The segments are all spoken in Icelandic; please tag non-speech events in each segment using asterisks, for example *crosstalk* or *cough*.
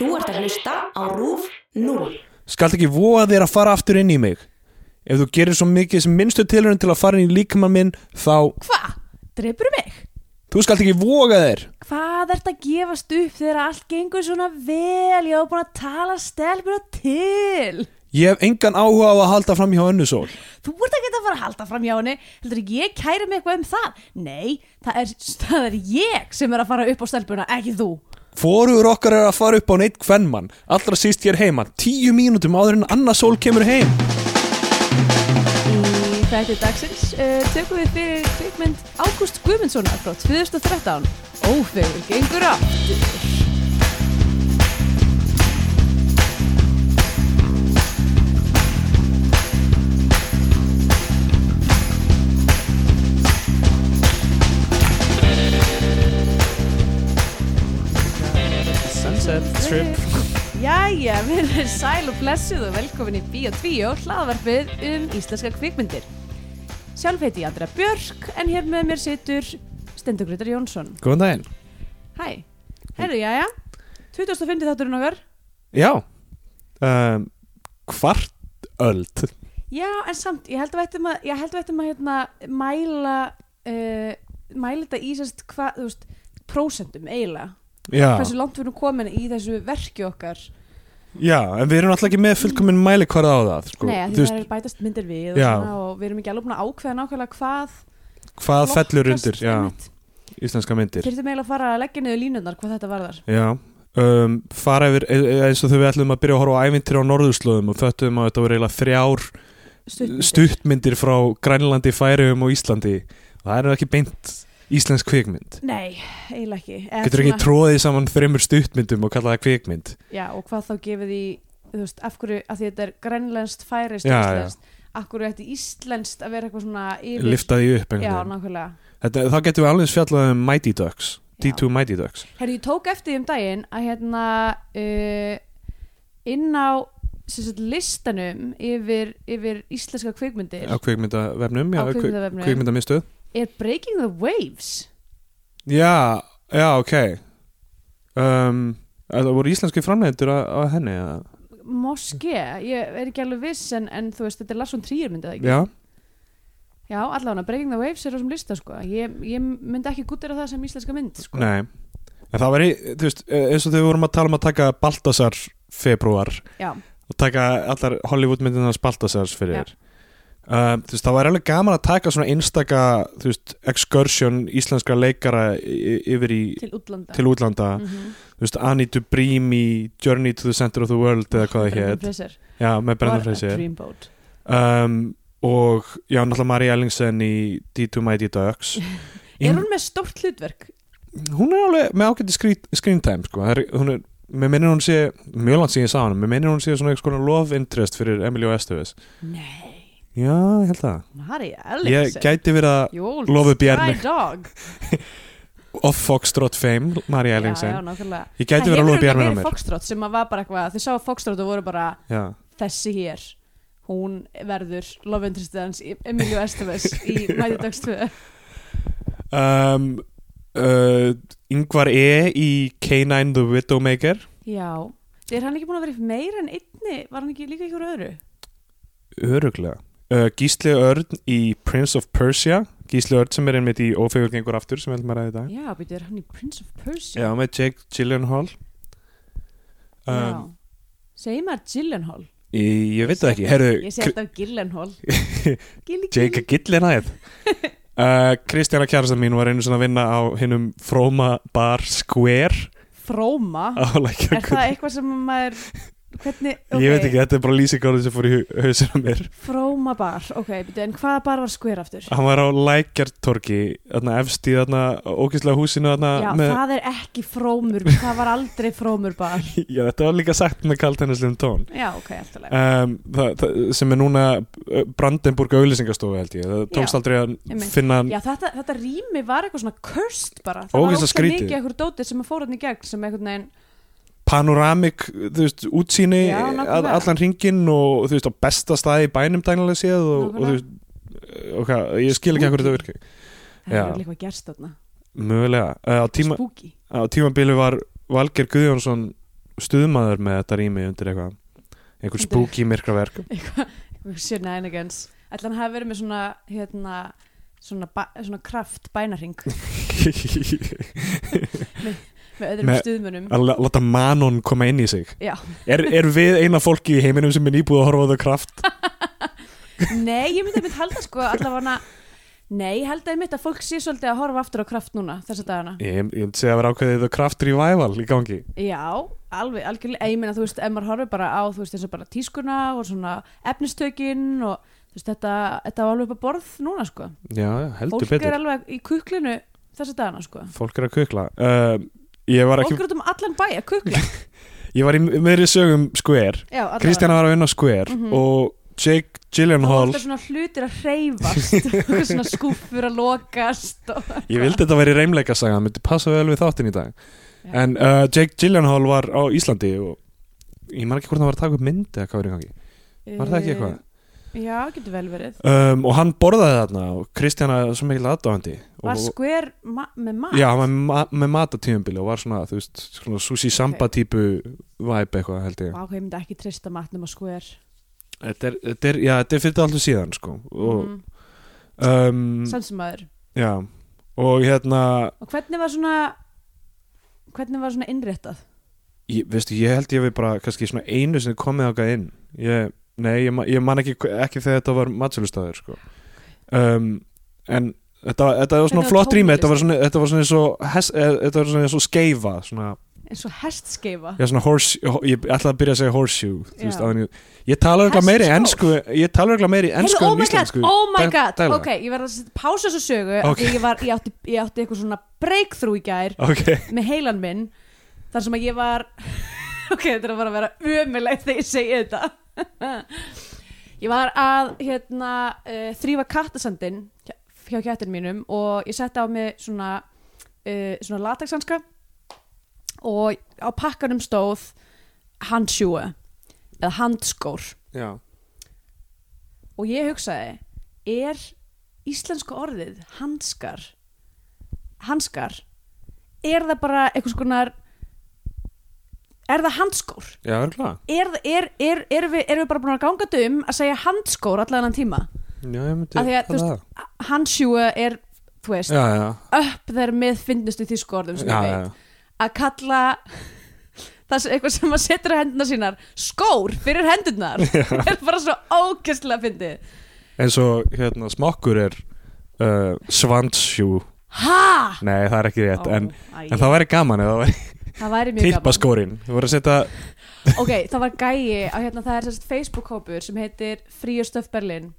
Þú ert að hlusta á RÚF 0. Skalt ekki voga þér að fara aftur inn í mig. Ef þú gerir svo mikið sem minnstu tilhörun til að fara inn í líkamann minn, þá... Hva? Dreipur mig? Þú skalt ekki voga þér. Hvað ert að gefast upp þegar allt gengur svona vel? Ég hef búin að tala stelpur til. Ég hef engan áhuga á að halda fram hjá önnu sól. Þú ert ekki að fara að halda fram hjá henni. Heldur ekki ég kæri mig eitthvað um það? Nei, það er, *laughs* það er ég sem er að fara upp á stelpuna, ekki þú. Fóruður okkar er að fara upp á neitt kvennmann. Allra síst ég er heima. Tíu mínútum áður en Anna Sól kemur heim. Í þætti dagsins uh, tökum við fyrir kvikmynd Ágúst Guðmundssonar frá 2013. Ófegur gengur aftur. Sunset Strip. Jæja, við erum sæl og blessuð og velkomin í Bíó 2, hlaðvarpið um íslenska kvikmyndir. Sjálf heiti ég Andra Björk, en hér með mér situr Stendugrutar Jónsson. Góðan daginn. Hæ, herru, jæja, 2050 þátturinn okkar. Já. Um, kvart öld. Já, en samt, ég held að við ættum að, ég held að, hérna, mæla, uh, mæla þetta í sérst hvað, þú veist, prósentum eiginlega. Já. Hversu langt við erum komin í þessu verki okkar. Já, en við erum alltaf ekki með fullkominn mæli á það. Sko. Nei, að Þú því veist, það er bætast myndir við og, Já. svona, og við erum ekki alveg búin að ákveða nákvæmlega hvað hvað fellur flokkast undir já, einmitt. íslenska myndir. Þyrftum eiginlega að fara að leggja niður línundar hvað þetta varðar. Já, um, fara yfir e- e- eins og þau við ætlum að byrja að horfa á ævintir á norðurslóðum og föttum að þetta voru eiginlega þrjár Stuttmyndir. stuttmyndir frá Grænlandi, Færiðum og Íslandi það er ekki beint íslensk kvikmynd Nei, eiginlega ekki. Eða getur ekki svona- tróðið saman þreymur stuttmyndum og kalla það kvikmynd Já, og hvað þá gefið í, þú veist, af hverju, því þetta er grænlenskt, færist, Já, íslenskt, af hverju ætti íslenskt að vera eitthvað svona yfir. liftaði upp einhvern veginn. nákvæmlega. Þetta, þá getum við alveg fjallað um Mighty Ducks D2 Mighty Ducks Herri, ég tók eftir því um daginn að hérna uh, inn á sagt, listanum yfir, yfir íslenska kvikmyndir á kvi- kvikmyndavefnum kvikmyndamiðstöð er Breaking the Waves. já, já, ok um, það voru íslenski framleitur á, henni eða? Moské, ég er ekki alveg viss en, en þú veist, þetta er Larsson Trier myndið ekki? já, Já, allavega, Breaking the Waves er á þessum lista sko. ég, ég myndi ekki gútira það sem íslenska mynd sko. nei en það var, í- þú veist, eins og þau vorum að tala um að taka Baltasar februar Já, og taka allar Hollywood myndinans Baltasars fyrir Já. Um, þú veist, það var alveg gaman að taka svona einstaka, þú veist, excursion íslenskra leikara yfir í til útlanda til útlanda, Mhm. þú veist, Annie Dubrim í Journey to the Center of the World eða hvað það Fraser. já, með Brendan Fraser um, og já, náttúrulega Marie Ellingsen í D2 Mighty Ducks *laughs* Er hún með stórt hlutverk? hún er alveg með ágætti screen, screen time sko. Er, hún er, mér minnir hún sé mjög langt sem ég sá hann, mér minnir hún sé svona eitthvað love interest fyrir Emilio Estevez Nei, já, ég held það. Mari ég Ellingsen gæti verið að. Sky Dog. *laughs* Off Foxtrot fame, Marie Já, Ellingsen. já, nákvæmlega ég gæti verið að lofa bjarnir á mér. Foxtrot sem var bara eitthvað Þau sá Foxtrot og voru bara já, Þessi hér. Hún verður í Emilio Estevez í *laughs* 2 um, uh, Yngvar E í K9 The Widowmaker. Já. Er hann ekki búin að vera meira en einni? Var hann ekki líka ykkur öðru? öruglega uh, Gísli Örn í Prince of Persia. Gísli Örn sem er einmitt í Ófegur gengur aftur sem við heldum að ræða í dag. Já, býttu, er hann í Prince of Persia? já, með Jake Gyllenhaal. Já. um, Segir maður Gyllenhaal? ég, ég veit það ekki. Herru, Ég segi alltaf Gyllenhaal. Gilli, *laughs* Jake Gyllenhaal. Uh, *laughs* Kristjana kjærastan mín var einu svona að vinna á hinnum Fróma Bar Square. Fróma á Er Lækjargötu það eitthvað sem maður Hvernig, ok Ég veit ekki, þetta er bara lýsingarður sem fór í á mér. Fróma bar, ok, en hvaða bar var skver aftur? Hann var á Lækjartorgi þarna efst í þarna ógislega húsinu Já, með, það er ekki frómur *laughs* Það var aldrei frómur bar. *laughs* Já, þetta var líka sagt með kaltennislegum tón. Já, ok, alltaf um, sem er núna Brandenburg auðlýsingastofu held ég. Það tókst Já, aldrei að einmitt. finna Já, þetta, þetta rými var eitthvað svona cursed bara. Það var Ógeðslega óslega skrítið. mikið eitthvað dótið sem að fóra hann í gegn sem einhvern veginn panoramik, þú veist, útsýni Já, allan ringin og þú veist, á besta staði í bænum dænilega séð og, og þú veist, ok, ég skil ekki hvað þetta virki Það Já. er alveg eitthvað gerst þarna. Mögulega, uh, á, tíma, Spooky. á tímabili var Valger Guðjónsson stuðmaður með þetta rými undir eitthvað einhver spooky myrkraverk. *laughs* Shenanigans. Ætla hann hafi verið með svona hérna, svona, svona kraft bænarring *laughs* með öðrum Með- stuðmunum að láta manon koma inn í sig. Er, er við eina fólki í heiminum sem er nýbúið að horfa á það kraft? *laughs* Nei, ég myndi að myndi halda sko allavega Nei, ég held að einmitt að fólk sé svolítið að horfa aftur á kraft núna þessa dagana. Ég, ég myndi segja að vera ákveðið það kraft revival í gangi. Já, alveg, algjörlega. Ég meina, þú veist, ef maður horfir bara á þú veist, eins og bara tískuna og svona efnistökin og þú veist, þetta, þetta var alveg upp að borð núna, sko. Já, heldur Fólk betur. er alveg í kuklinu þessa dagana, sko. Fólk er að kukla. Uh, ég var ekki Fólk er út um allan bæ að kukla *laughs* ég var í meðri sögum Square. Kristjana var að vinna Square Mhm. og Jake Það var Gyllenhaal svona hlutir að hreyfast *laughs* og svona skúfur að lokast og... ég vildi þetta væri reymleika saga það myndi passa vel við þáttinn í dag Já. en uh, Jake Gyllenhaal var á Íslandi og ég man ekki hvort hann var að taka upp mynd eða hvað var í gangi var það ekki eitthvað? Já, getur vel verið um, og hann borðaði þarna og Kristjana er svo mikil aðdáðandi Var skver ma með mat? já, með, ma með matatíðumbili og var svona, þú veist, svona sushi samba típu vibe eitthvað held ég ég myndi ekki trista matnum á skver þetta er, þetta er, já, þetta er fyrir alltaf síðan sko og, mm. um, Samsumæður já, og hérna Og hvernig var svona Hvernig var svona innréttað? ég, veistu, ég held ég við bara kannski svona einu sem komið ákvað inn ég, nei, ég, ég man ekki, ekki þegar þetta var matsölustæður sko. um, en þetta, þetta var svona var flott rými þetta var svona, þetta var svona eins og hes, eh, þetta var svona eins og skeifa svona, eins og hestskeifa já, svona horse, ég ætlaði að byrja að segja horseshoe veist, Já. ég, ég tala örgulega meiri ensku ég tala örgulega meiri oh en my god, íslensku oh my god daglega. ok, ég verði að pása þessu sögu Ok. okay. ég, var, ég, átti, ég átti eitthvað svona breakthrough í gær ok, með heilan minn þar sem að ég var *laughs* ok, þetta er að vera umilegt þegar ég segi þetta ég var að hérna uh, þrýfa kattasandin hjá, kættin mínum og ég setti á mig svona uh, svona latexhanska og á pakkanum stóð handsjúa eða handskór. Já. Og ég hugsaði er íslenska orðið handskar handskar er það bara eitthvað skonar er það handskór? Já, er, er, er, er, við, erum við bara búin að ganga dum að segja handskór allan annan tíma? Já, ég myndi að, þú halda veist, handsjúa er þú veist, það. já, já, upp þeir með finnustu þýsku orðum sem ég veit. að kalla *laughs* það sem eitthvað sem maður setur á hendurnar sínar skór fyrir hendurnar. *laughs* Er bara svo ógæslega fyndið. Eins og hérna smokkur er uh, svandsjú ha? nei það er ekki rétt en, Æ, en það væri gaman eða það væri það væri mjög gaman. tippaskórin þú voru að setja ok, það var gæi á hérna, það er sérst Facebook-hópur sem heitir Fríu Stöf Berlin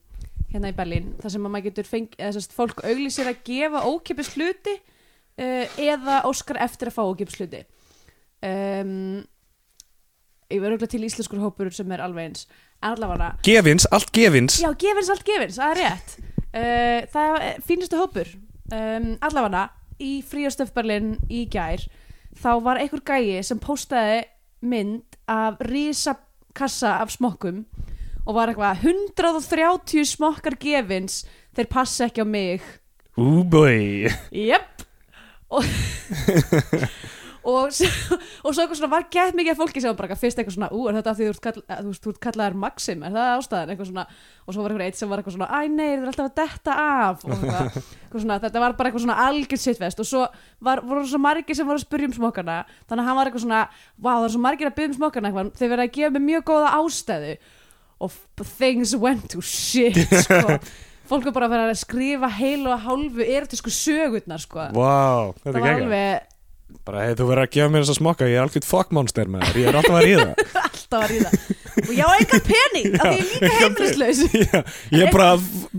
hérna í Berlín, þar sem að maður getur feng, eða sérst fólk auglýsir að gefa ókipis hluti uh, eða óskar eftir að fá ókipis hluti. Um, ég verður auðvitað til íslenskur hópur sem er alveg eins. Allavega gefins, allt gefins. Já, gefins allt gefins, það er rétt. Uh, Það er fínustu hópur. Um, Allavega í Fríastöf Berlin í gær þá var einhver gæi sem postaði mynd af rísa kassa af smokkum og var eitthvað 130 smokkar gefins þeir passa ekki á mig. Úbúi Jep. Og *laughs* og, *laughs* og svo eitthvað svona var gett mikið af fólki sem var bara fyrst eitthvað svona ú, er þetta af því þú ert, kall, þú þú ert kallaðar Maxim er það ástæðan, eitthvað svona og svo var eitthvað eitt sem var eitthvað svona, æ nei, það er alltaf að detta af. Og eitthvað, *laughs* eitthvað svona, þetta var bara eitthvað svona algjörð sittfest og svo var, voru svo margir sem voru að spyrja um smokkana þannig að hann var eitthvað svona, vá það er svo margir að byrja um smokkana eitthvað, þeir verið að gefa mig mjög góða ástæðu. Og things went to shit *laughs* sko. fólk var bara að vera að skrifa heil og hálfu erotísku sögurnar sko. Þetta það var alveg Bara, hey, þú verður að gefa mér þess að smokka Ég er algjörð fokkmonster með þér Ég er alltaf að ríða. *laughs* Alltaf að ríða. Og ég á engan pening af því ég er líka heimilislaus. *laughs* Já, Ég er bara,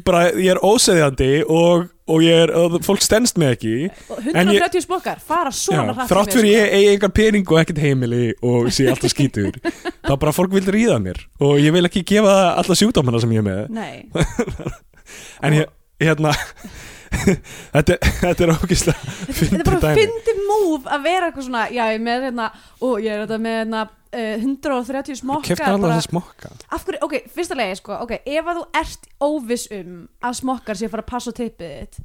bara Ég er óseðjandi og, og ég er og Fólk stendst mig ekki. Og En ég- 130 smokkar fara svona Já, hratt Þrátt fyrir mér, ég eigi engan pening og ekkert heimili Og sé alltaf skítur *laughs* Þá bara fólk vil ríða mér. Og ég vil ekki gefa alla sjúkdómana sem ég er með. Sko. nei, En ég, hérna Þetta, *laughs* þetta er ógislega þetta er bara fyndi múf að vera eitthvað svona, já ég er með hérna og ég er þetta með hérna uh, 130 smokkar Keftir alltaf bara- þess að smokka. Af hverju, ok, fyrsta legi sko, ok, ef að þú ert óviss um að smokkar sé að fara að passa á tippið þitt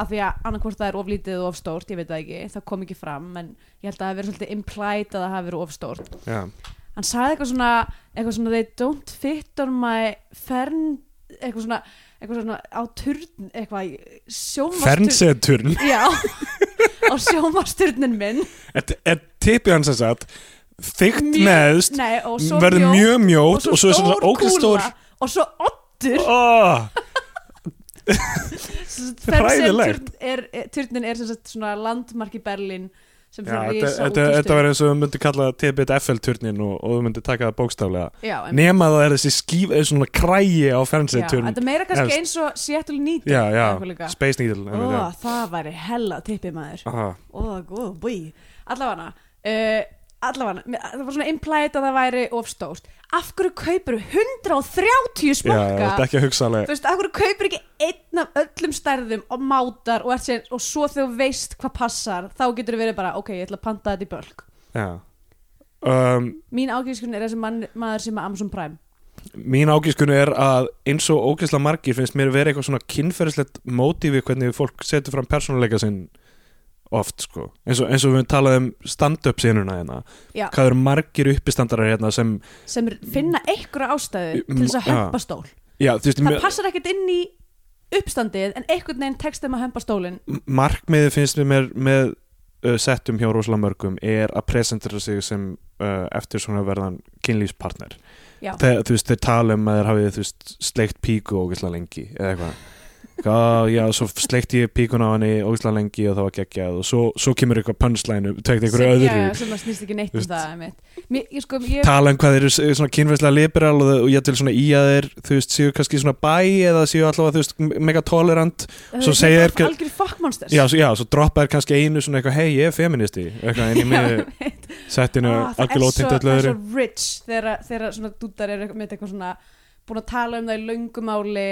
af því að annarkvort það er of lítið og of stórt, ég veit það ekki, það kom ekki fram en ég held að það hafi verið svolítið implied að það hafi verið of stórt. Já, hann sagði eitthvað svona, eitthvað svona they don't fit on my fern eitthvað svona, eitthvað svona á turn, eitthvað sjómasturn fernseturn já, á sjómasturnin minn. Er tipið hans þess að þygt Mjög- neðst og svo verður mjótt, mjög og mjót svo og svo er svona stór ógæst stór kúla og svo oddur. Oh, *laughs* Fernsehturn er, turnin er svona landmark í Þetta, var eins og við myndum kalla Tibet Eiffel-turnin og, og við myndum taka það bókstaflega. Nema það er þessi skíf, er svona krægi á fernseturn þetta meira kannski eins og Seattle Needle já, já. Space Needle Ó, það væri hella tippið maður. Ó, góð, búi. Allavega uh, Allavega, það var svona implied að það væri of stórt. Af hverju kaupir 130 Já, smokka þetta ekki að hugsa Þú veist, af hverju kaupir ekki einn af öllum stærðum og mátar og, sér, og svo þegar þú veist hvað passar þá getur þú verið bara, ok, ég ætla að panta þetta í bölk. Um, Mín ágæðskun er þessi mann, maður sem er Amazon Prime. Mín ágískunu er að eins og ógeðslega margir finnst mér verið eitthvað svona kynferðislegt mótífi hvernig fólk setur fram persónuleika sinn oft sko. Eins og, eins og við talaðum stand-up sínuna hérna. Já. hvað eru margir uppistandarar hérna sem sem finna einhverja ástæðu til þess að hömpa stól. Já, veist, Það mér- passar ekkert inn í uppstandið en einhvern veginn þeim að hömpa stólinn. Markmiðið finnst mér með uh, settum hjá rosalega mörgum er að presentera sig sem uh, eftir svona verðan kynlýspartner Já. Þeir, þú veist, þeir tala um að þeir veist, sleikt píku ógeðslega lengi eða eitthvað Já, svo sleikti ég píkuna á henni ógeðslega lengi og það var geggjað og svo, svo kemur eitthvað punchline einhverju sem, öðru. já, sem það snýst ekki neitt um það. Mér, ég, sko, ég, tala um hvað þeir eru svona kynfærslega liberal og, og ég til svona í að þeir þú veist, séu kannski svona bæ eða séu allavega þú veist, mega tolerant. Svo er þeir- algjör fuckmonsters já, já, svo droppa þeir kannski einu svona eitthvað hei, ég er feministi. Eitthvað í miðju settinu Ah, algjörlega svo, ótengt öllu það er svo rich þegar, svona dútar eru með eitthvað svona búin að tala um það í löngumáli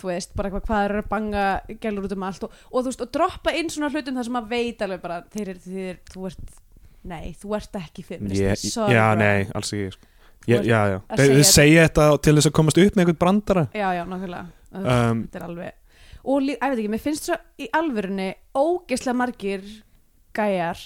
þú veist, bara eitthvað hvað eru að banga gælur út um allt og, og þú veist, og droppa inn svona hlutum þar sem að veit alveg bara þeir eru, þeir, þú ert nei, þú ert ekki feminist sorry, já, nei, alls ekki sko. Já, já, já. þeir segja þetta til þess að komast upp með einhvern brandara já, já, nákvæmlega um, þetta er alveg og ég veit ekki, mér finnst svo í alvörunni ógeðslega margir gæjar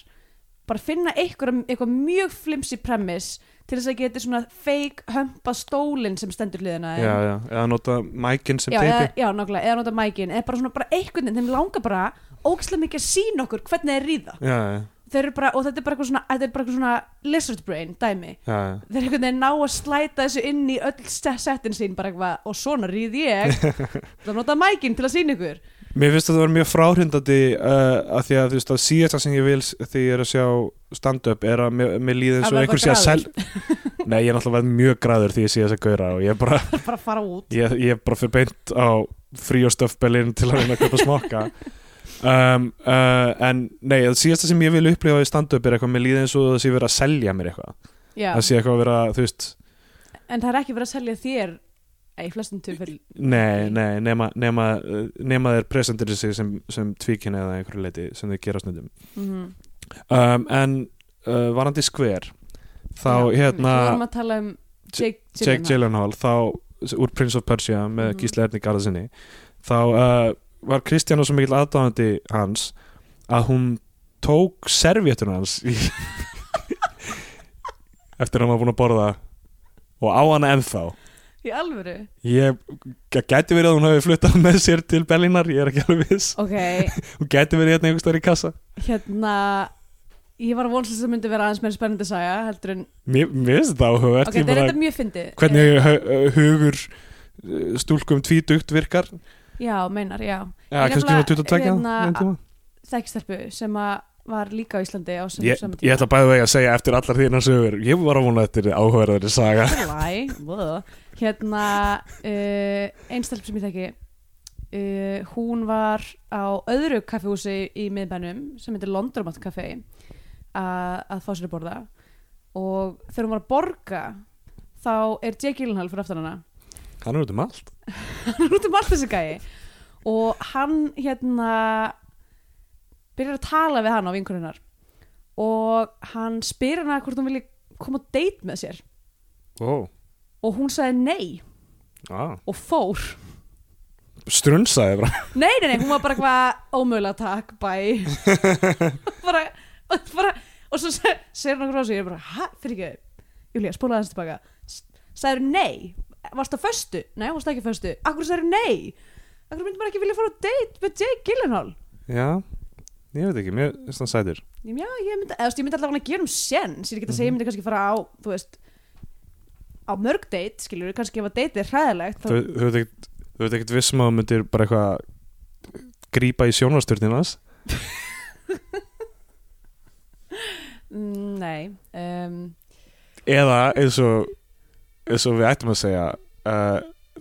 bara finna eitthvað, eitthvað mjög flimsi premiss til þess að geta svona fake hömpa stólinn sem stendur hliðina já, já, eða nota mækinn sem teipi já, nákvæmlega, eða nota mækin eða bara svona bara einhvern veginn, þeim langar bara ógeðslega mikið að sína okkur hvernig þeir ríða. Já, já, þeir eru bara, og þetta er bara eitthvað svona, þetta er bara eitthvað svona lizard brain dæmi. Já, já. þeir einhvern veginn ná að slæta þessu inn í öll se- settin sín bara eitthvað og svona ríð ég. *laughs* Það nota mækin til að sína ykkur Mér finnst að það var mjög fráhrindandi uh, að því að þú veist að síðasta sem ég vil þegar ég er að sjá stand-up er að mér, mér líði eins Að og einhver sé að sel gráður. Nei, ég er náttúrulega mjög græður því ég sé þess að gaura og ég er bara, *laughs* bara að fara út. Ég, ég er bara fyrir beint á frí og stöfbelin til að reyna að kaupa smokka. Um, uh, en nei, það síðasta sem ég vil upplifa í stand-up er eitthvað mér líði eins og það sé verið að selja mér eitthvað. Já, það sé eitthvað að vera, þú veist en það er ekki verið að selja þér í flestum tilfell Nei, nei, nema, nema, uh, nema þeir presentir sig sem, sem tvíkin eða einhverju leiti sem þeir gera snundum mm um, En uh, varandi skver þá hérna Við vorum að tala um Jake, Jake Gyllenhaal. Þá úr Prince of Persia með Mhm. Gísli Erni Garðarsinni þá uh, var Kristján svo mikill aðdáðandi hans að hún tók servétuna hans í *laughs* eftir að hann var búin að borða og á hana ennþá Í alvöru? Ég gæti verið að hún hafi fluttað með sér til Berlínar, ég er ekki alveg viss. Ok, *laughs* hún gæti verið hérna einhvers staðar í kassa. Hérna Ég var að vonast að það myndi vera aðeins meira spennandi saga heldur en, mér, finnst þetta áhugavert. Ok, þetta er þetta mjög fyndið. Hvernig hu- hugur uh, stúlkum tvítugt virkar. Já, meinar, já. Já, kannski hún nefnilega, 22 hérna, tíma. Þekkistelpu sem að var líka á Íslandi á saman ég ætla bæði vegi að segja eftir allar þínar sögur. Ég var að vona að þetta er áhugaverðari saga hérna uh, einstelp sem ég þekki uh, hún var á öðru kaffehúsi í miðbænum sem heitir Londromat kaffe að, fá sér að borða. Og þegar hún var að borga þá er Jake Gyllenhaal fyrir aftan hana. Hann er út um allt. *laughs* Hann er út um allt þessi gæi. Og hann hérna byrjar að tala við hann á vinkurinnar og hann spyr hana hvort hún vilji koma á date með sér. Ó, og hún sagði nei. Á, og fór. Strunsaði bara. *laughs* Nei, nei, nei, hún var bara eitthvað ómögulega takk, bye. *laughs* Bara, og bara og svo se- segir hún okkur á sig ég er bara, hæ, fyrir ekki, Júlía, spólaði hans tilbaka sagður nei? Varst það föstu? Nei, varst það ekki föstu. Akkur sagður nei? Akkur myndi maður ekki vilja fara á date með Jake Gyllenhaal? Já, ég veit ekki, mér finnst það sætir Já, ég myndi, eða, ég myndi allavega að gera um sens ég er ekki að segja, ég myndi kannski fara á þú veist, á mörg date skilur, kannski ef að date er hræðilegt Þú þú veit ekkert vissum að þú myndir bara eitthvað grípa í sjónvastjörninas Mm, *laughs* Nei um, eða eins og eins og við ættum að segja uh,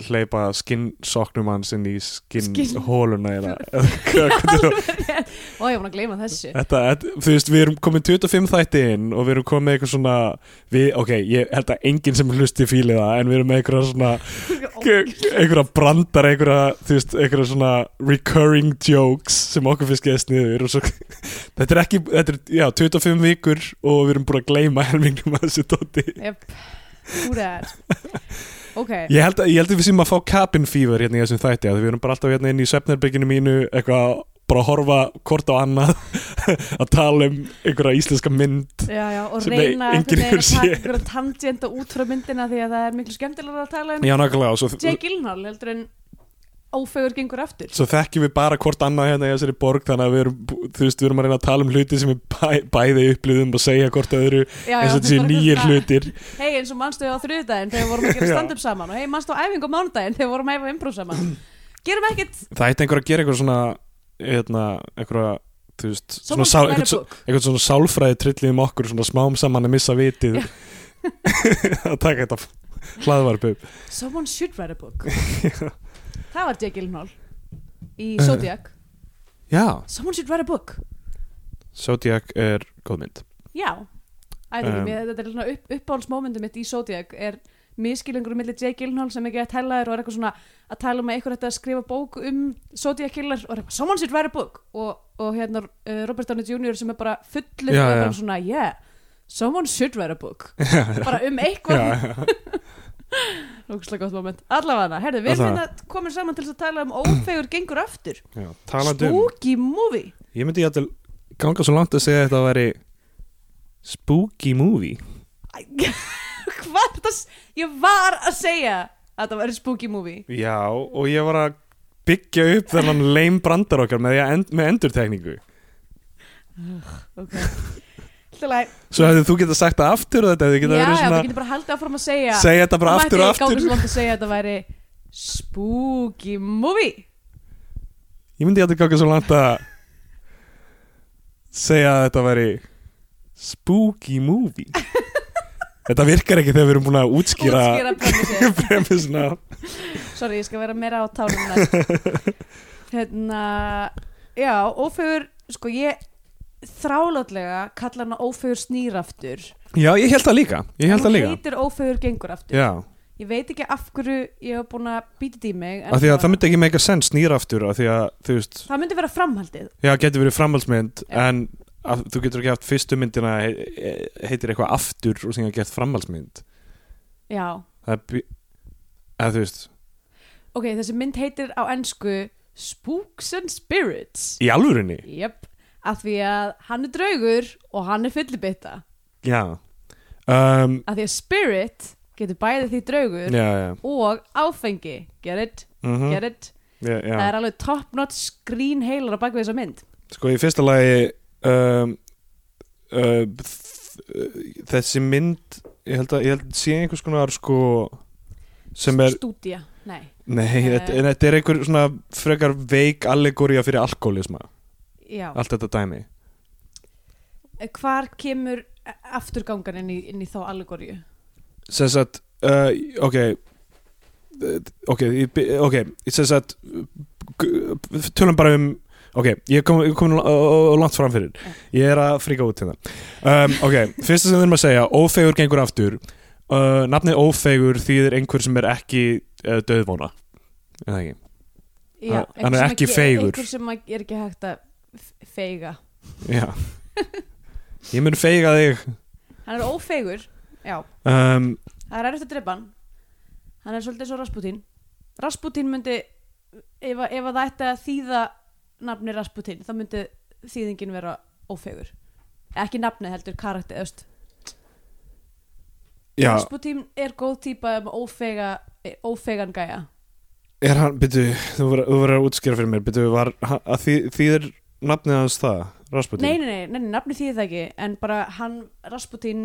hleypa skinnsoknum hans inn í Skinn- skinnhóluna? *laughs* Ó, ég búin að gleyma þessu. Þetta, þú veist, við erum komin 25 þætti inn og við erum komin með eitthvað svona við, ok, ég held að enginn sem hlusti fíli það en við erum með eitthvað svona *laughs* einhverja brandar einhverja, þú veist, einhverja svona recurring jokes sem okkur finnst geðast niður og svo *laughs* þetta er ekki, þetta er, já, 25 vikur og við erum búin að gleyma helmingum að þessu tóti Yep, who that Ok, ég held, að, ég held að við séum að fá cabin fever hérna í þessum þætti, að við erum bara alltaf hérna inn í svefnherbygginu mínu, eitthvað bara að horfa hvort á annað *laughs* að tala um einhverja íslenska mynd já, já, og reyna einhverja tangenta út frá myndina því að það er miklu skemmtilega að tala um já, og Jake Gyllenhaal heldur en ófegur gengur aftur. Svo þekkjum við bara hvort annað hérna í þessari borg þannig að við erum, þú veist, við erum að reyna að tala um hluti sem við bæ, bæði upplýðum og segja hvort öðru já, eins og þessi nýjir hlutir. Hei, eins og mannstu á þriðdæðin þegar við vorum að gera *laughs* stand-up saman og hei, mannstu á æfingu á mánudaginn þegar við vorum að æfa improv saman? Gerum ekkert. Það ætti einhver að gera eitthvað svona hérna, einhverja þú veist, eitthvað, eitthvað svona sálfræði trillið um okkur svona smám saman að missa vitið. *laughs* Að taka þetta hlaðvarp upp Someone should write a book *laughs* Það var Jake Gyllenhaal í Zodiac já, Someone should write a book Zodiac er góð mynd Já, ætla ekki, Um. mér, þetta er svona upp, uppáhaldsmomentum mitt í Zodiac er miskilengur millir Jake Gyllenhaal sem ekki að tella þér og er eitthvað svona að tala um að eitthvað þetta að skrifa bók um Zodiac Killer og er eitthvað, someone should write a book og, og hérna uh, Robert Downey Jr. sem er bara fullur Já, og er já. bara svona, yeah someone should write a book *laughs* bara um já, eitthvað, já. *laughs* ógustlega gott moment. Allavega, herðu, við erum hérna komin saman til að tala um ófegur gengur aftur. Já. talandi um spooky movie. Ég myndi ég að ganga svo langt að segja að þetta væri spooky movie. Æ, *laughs* hvað er þetta s- ég var að segja að þetta væri spooky movie. Já, og ég var að byggja upp þennan leim brandar okkar með, því að end, með endurtekningu. Ok svo hefði þú getað sagt það aftur og þetta hefði já, já, verið svona getum bara haldið áfram að segja. Segja þetta bara aftur og mætti ég ganga aftur. Svo langt að segja að þetta væri spooky movie. Ég myndi að þetta ganga svo langt að segja að þetta væri spooky movie. *laughs* Þetta virkar ekki þegar við erum búin að útskýra útskýra premissið *laughs* premissina. Sorry, ég skal vera meira á næst. *laughs* Hérna já, ófegur, sko ég þrálátlega kalla hana ófegur snýraftur. Já, ég held það líka ég held það hún líka. heitir ófegur gengur aftur. Já, ég veit ekki af hverju ég hef búin að býta í mig því að það myndi ekki make a sense nýra aftur af því að það myndi vera framhaldið. Já, getur verið framhaldsmynd Já. en að, þú getur ekki haft fyrstu myndina he, he- heitir eitthvað aftur og sem gett framhaldsmynd. Já, er eða þú veist ok, þessi mynd heitir á ennsku Spooks and Spirits. Í alvörinni Jöp, af því að hann er draugur og hann er fyllibitta. Já. Um, af því að spirit getur bæði því draugur já, já, og áfengi. Get it, mm get it? Já, já. það er alveg top notch screen heilar á bakvið þessa mynd. Sko í fyrsta lagi um, uh, þessi mynd ég held að ég held að sé einhvers konar sko sem er, stúdía, nei. Nei, þetta, þetta er einhver svona frekar veik allegória fyrir alkoholisma já, allt þetta dæmi. Hvar kemur afturgangan inn í, inn í þá allegóriu sem sagt uh, ok. Uh, ok, ég by- ok sem sagt g- tölum bara um ok, ég er komin kom langt fram fyrir. Ég er að fríka út hérna. Um, ok, fyrsta sem við erum að segja ófegur gengur aftur. Uh, nafnið ófegur þýðir einhver sem er ekki uh, döðvona er það ekki? já, Hann- er ekki ge- feigur. einhver sem að- er ekki hægt að feiga. Já. Ég mun feiga þig. Hann er ófeigur, já. Um, það er erfitt að drepa hann. Er svolítið svo Rasputín Rasputín myndi ef, ef að það ætti að þýða nafni Rasputin þá myndi þýðingin vera ófegur ekki nafni heldur karakter öst. Já, Rasputin er góð típa um ófega, ófegan gæja. Er hann, byrju, þú voru að útskýra fyrir mér, byrju, var að því, þýðir nafnið hans það, Rasputin? nei, nei, nei, nei, nei, nafni þýðir það ekki en bara hann Rasputin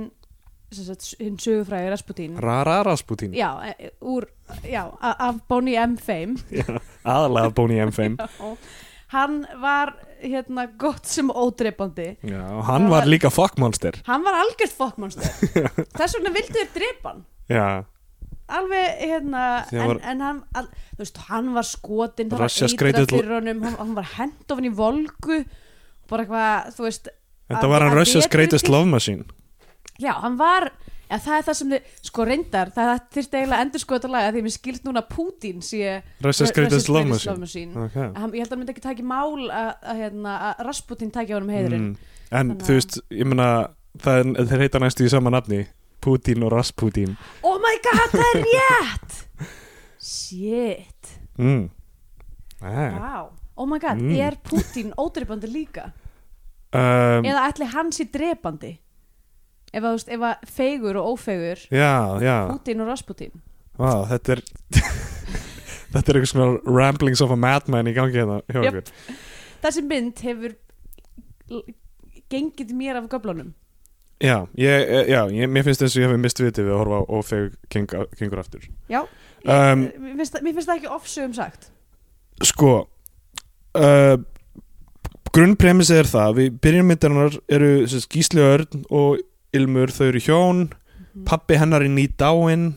hinn sögufræði Rasputin Rara Rasputin? já, e- úr, já, af Bonnie M. Fame *laughs* Já, aðalega Boney M. Fame. *laughs* Já. hann var hérna gott sem ódreipandi Já, hann var líka fuckmonster. hann var algjört fokkmonster *laughs* þess vegna vildu þér dreipa hann Já, alveg hérna hann en, en hann, al, þú veist, hann var skotin það var skreytið- fyrir honum hann, hann var hent ofan í volgu bara eitthvað, þú veist þetta Að- var hann Russia's greatest love machine. já, hann var ja, það er það sem þið, sko reyndar það þurfti eiginlega endur skoða laga því mér skilst núna Putin sé Russia's Ru- greatest love Love machine. Machine. Okay. Hann, ég held að hann myndi ekki taka í mál að, að, hérna, að Rasputin taki á honum heiðurinn Mm. En Þannig þú veist, ég meina, það er, þeir heita næstu í sama nafni, Putin og Rasputin. oh my god, það er rétt shit Mm. Ah. wow. oh my god, Mm. er Putin ódreipandi líka Um, eða ætli hann sé drepandi ef að, þú veist, ef að feigur og ófeigur já, já, Putin og Rasputin Vá, þetta er *laughs* þetta er eitthvað svona ramblings of a madman í gangi hérna hjá okkur þessi mynd hefur gengið mér af göflunum Já, ég, eh, já ég, mér finnst þess að ég hef mist vitið við að horfa á ófeg king, kingur aftur. Já, Um, ég, mér, finnst, mér finnst það ekki ofsögum sagt. Sko uh, grunnpremissið er það við byrjum myndarinnar eru sagt, Gísli Örn og Ilmur þau eru hjón Mhm. pappi hennar er ný dáinn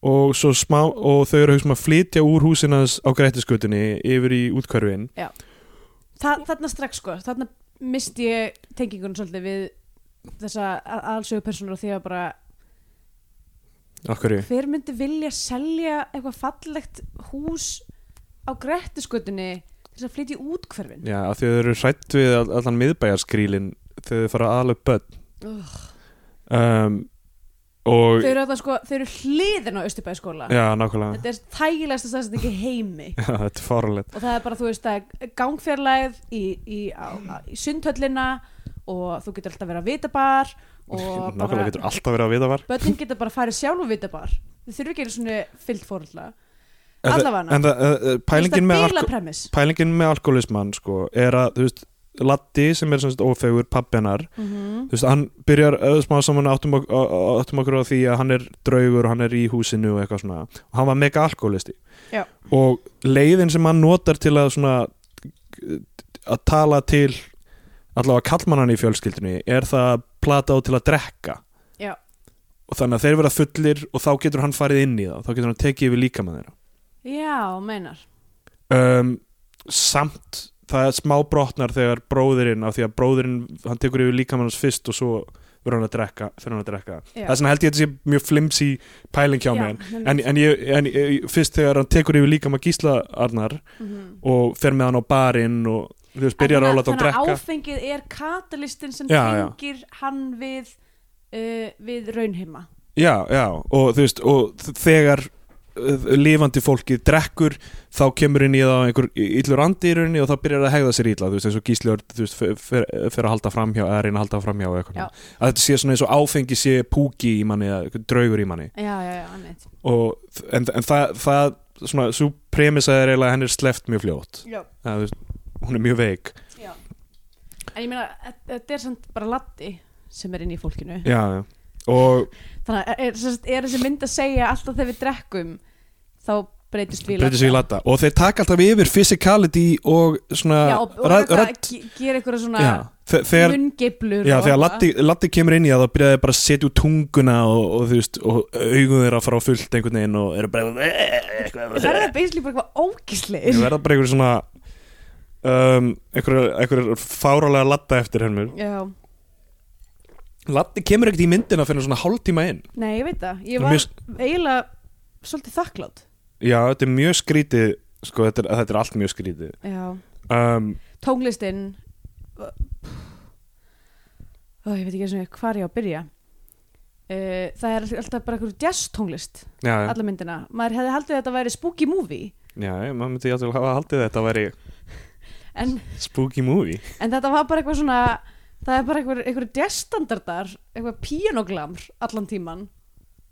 og, og þau eru hugsa um að flytja úr húsinas á grættiskutunni yfir í útkörfin Þa, þarna strax sko, þarna misti ég tengingun svolítið við þessa allsögu personur og því að bara Akkur ég hver myndi vilja selja eitthvað fallegt hús á grettiskutunni til að flytja í útkverfin Já, af því að þau eru hrætt við all- allan miðbæjarskrílin þegar þau fara aðalega börn. Ugh. um, og þau eru þetta sko, þau eru hliðin á Östubæðskóla Já, nákvæmlega. Þetta er þægilegsta staðsetning í heimi. *laughs* Já, þetta er fáralegt og það er bara, þú veist, það er gangfjarlæð í, í, á, á, í sundhöllina og þú getur alltaf verið að vitabar og *laughs* Nákvæmlega getur alltaf verið að vita var börnin geta bara farið sjálf og vitabar. Þau þurfi ekki einu svona fyllt það- Allavega. Það, uh, pælingin, pælingin með alkoholisman sko, er að, þú veist, Latti sem er svona ófegur pappinar mm þú veist, hann byrjar uh, smá saman áttum, áttum okkur á því að hann er draugur og hann er í húsinu og eitthvað svona. Og hann var mega alkoholisti Já. og leiðin sem hann notar til að svona að tala til allavega kallmannan í fjölskyldunni er það að plata á til að drekka? Já. og þannig að þeir vera fullir og þá getur hann farið inn í það þá getur hann tekið yfir líka með þeirra. Já, meinar. Um, samt það er smá brotnar þegar bróðirinn af því að bróðirinn, hann tekur yfir líkamannans fyrst og svo verður hann að drekka hann að drekka. Það er svona held ég að þetta sé mjög flimsy pæling hjá Já, mér. en, en, ég, en ég, fyrst þegar hann tekur yfir líkamann Gísla Arnar Mhm. og fer með hann á barinn og þú veist, byrjar að láta hann þannig að drekka áfengið er katalistin sem Já, já. tengir hann við uh, við raunheima já, já, og þú veist og þegar uh, lifandi fólkið drekkur þá kemur inn í það einhver illur andi í rauninni og þá byrjar það að hegða sér illa þú veist, eins og Gísli Örn, þú veist, fer, fer, fer að halda framhjá eða reyna að halda framhjá Já. að þetta sé svona eins og áfengi sé púki í manni eða draugur í manni já, já, já, og, en, en það, það svona, svo premissa er eiginlega að henni er sleft mjög fljótt já. það, þú veist, hún er mjög veik já. en ég meina, þetta- er samt bara latti sem er inn í fólkinu já, já. og þannig að er, er, er þessi mynd að segja alltaf þegar við drekkum þá breytist við í latta og þeir taka alltaf yfir physicality og svona já, og, og rödd- rödd- ge- gera eitthvað svona þegar mungiblur Já, þegar eitthvað. Latti, Latti kemur inn í það þá byrjaði bara að setja út tunguna og, og þú veist, og augun þeirra fara á fullt einhvern veginn og eru bara eitthvað það er basically bara eitthvað ógisleir Það verða bara einhver svona um, einhver, einhver fárálega Latta eftir hennur já, Latti kemur ekkert í myndina fyrir svona hálftíma inn. Nei, ég veit það. Ég er var mjög- eiginlega svolítið þakklátt Já, þetta er mjög skrítið sko, þetta er, þetta er allt mjög skrítið. Um, tónlistin Ó, ég veit ekki eins og hvað ég á að byrja. Uh, það er alltaf bara eitthvað jazz tónlist alla myndina, maður hefði haldið að þetta væri spooky movie. Já, maður myndi játvel hafa haldið þetta að veri en, spooky movie. En þetta var bara eitthvað svona það er bara eitthvað, eitthvað jazzstandardar eitthvað píanoglamr allan tíman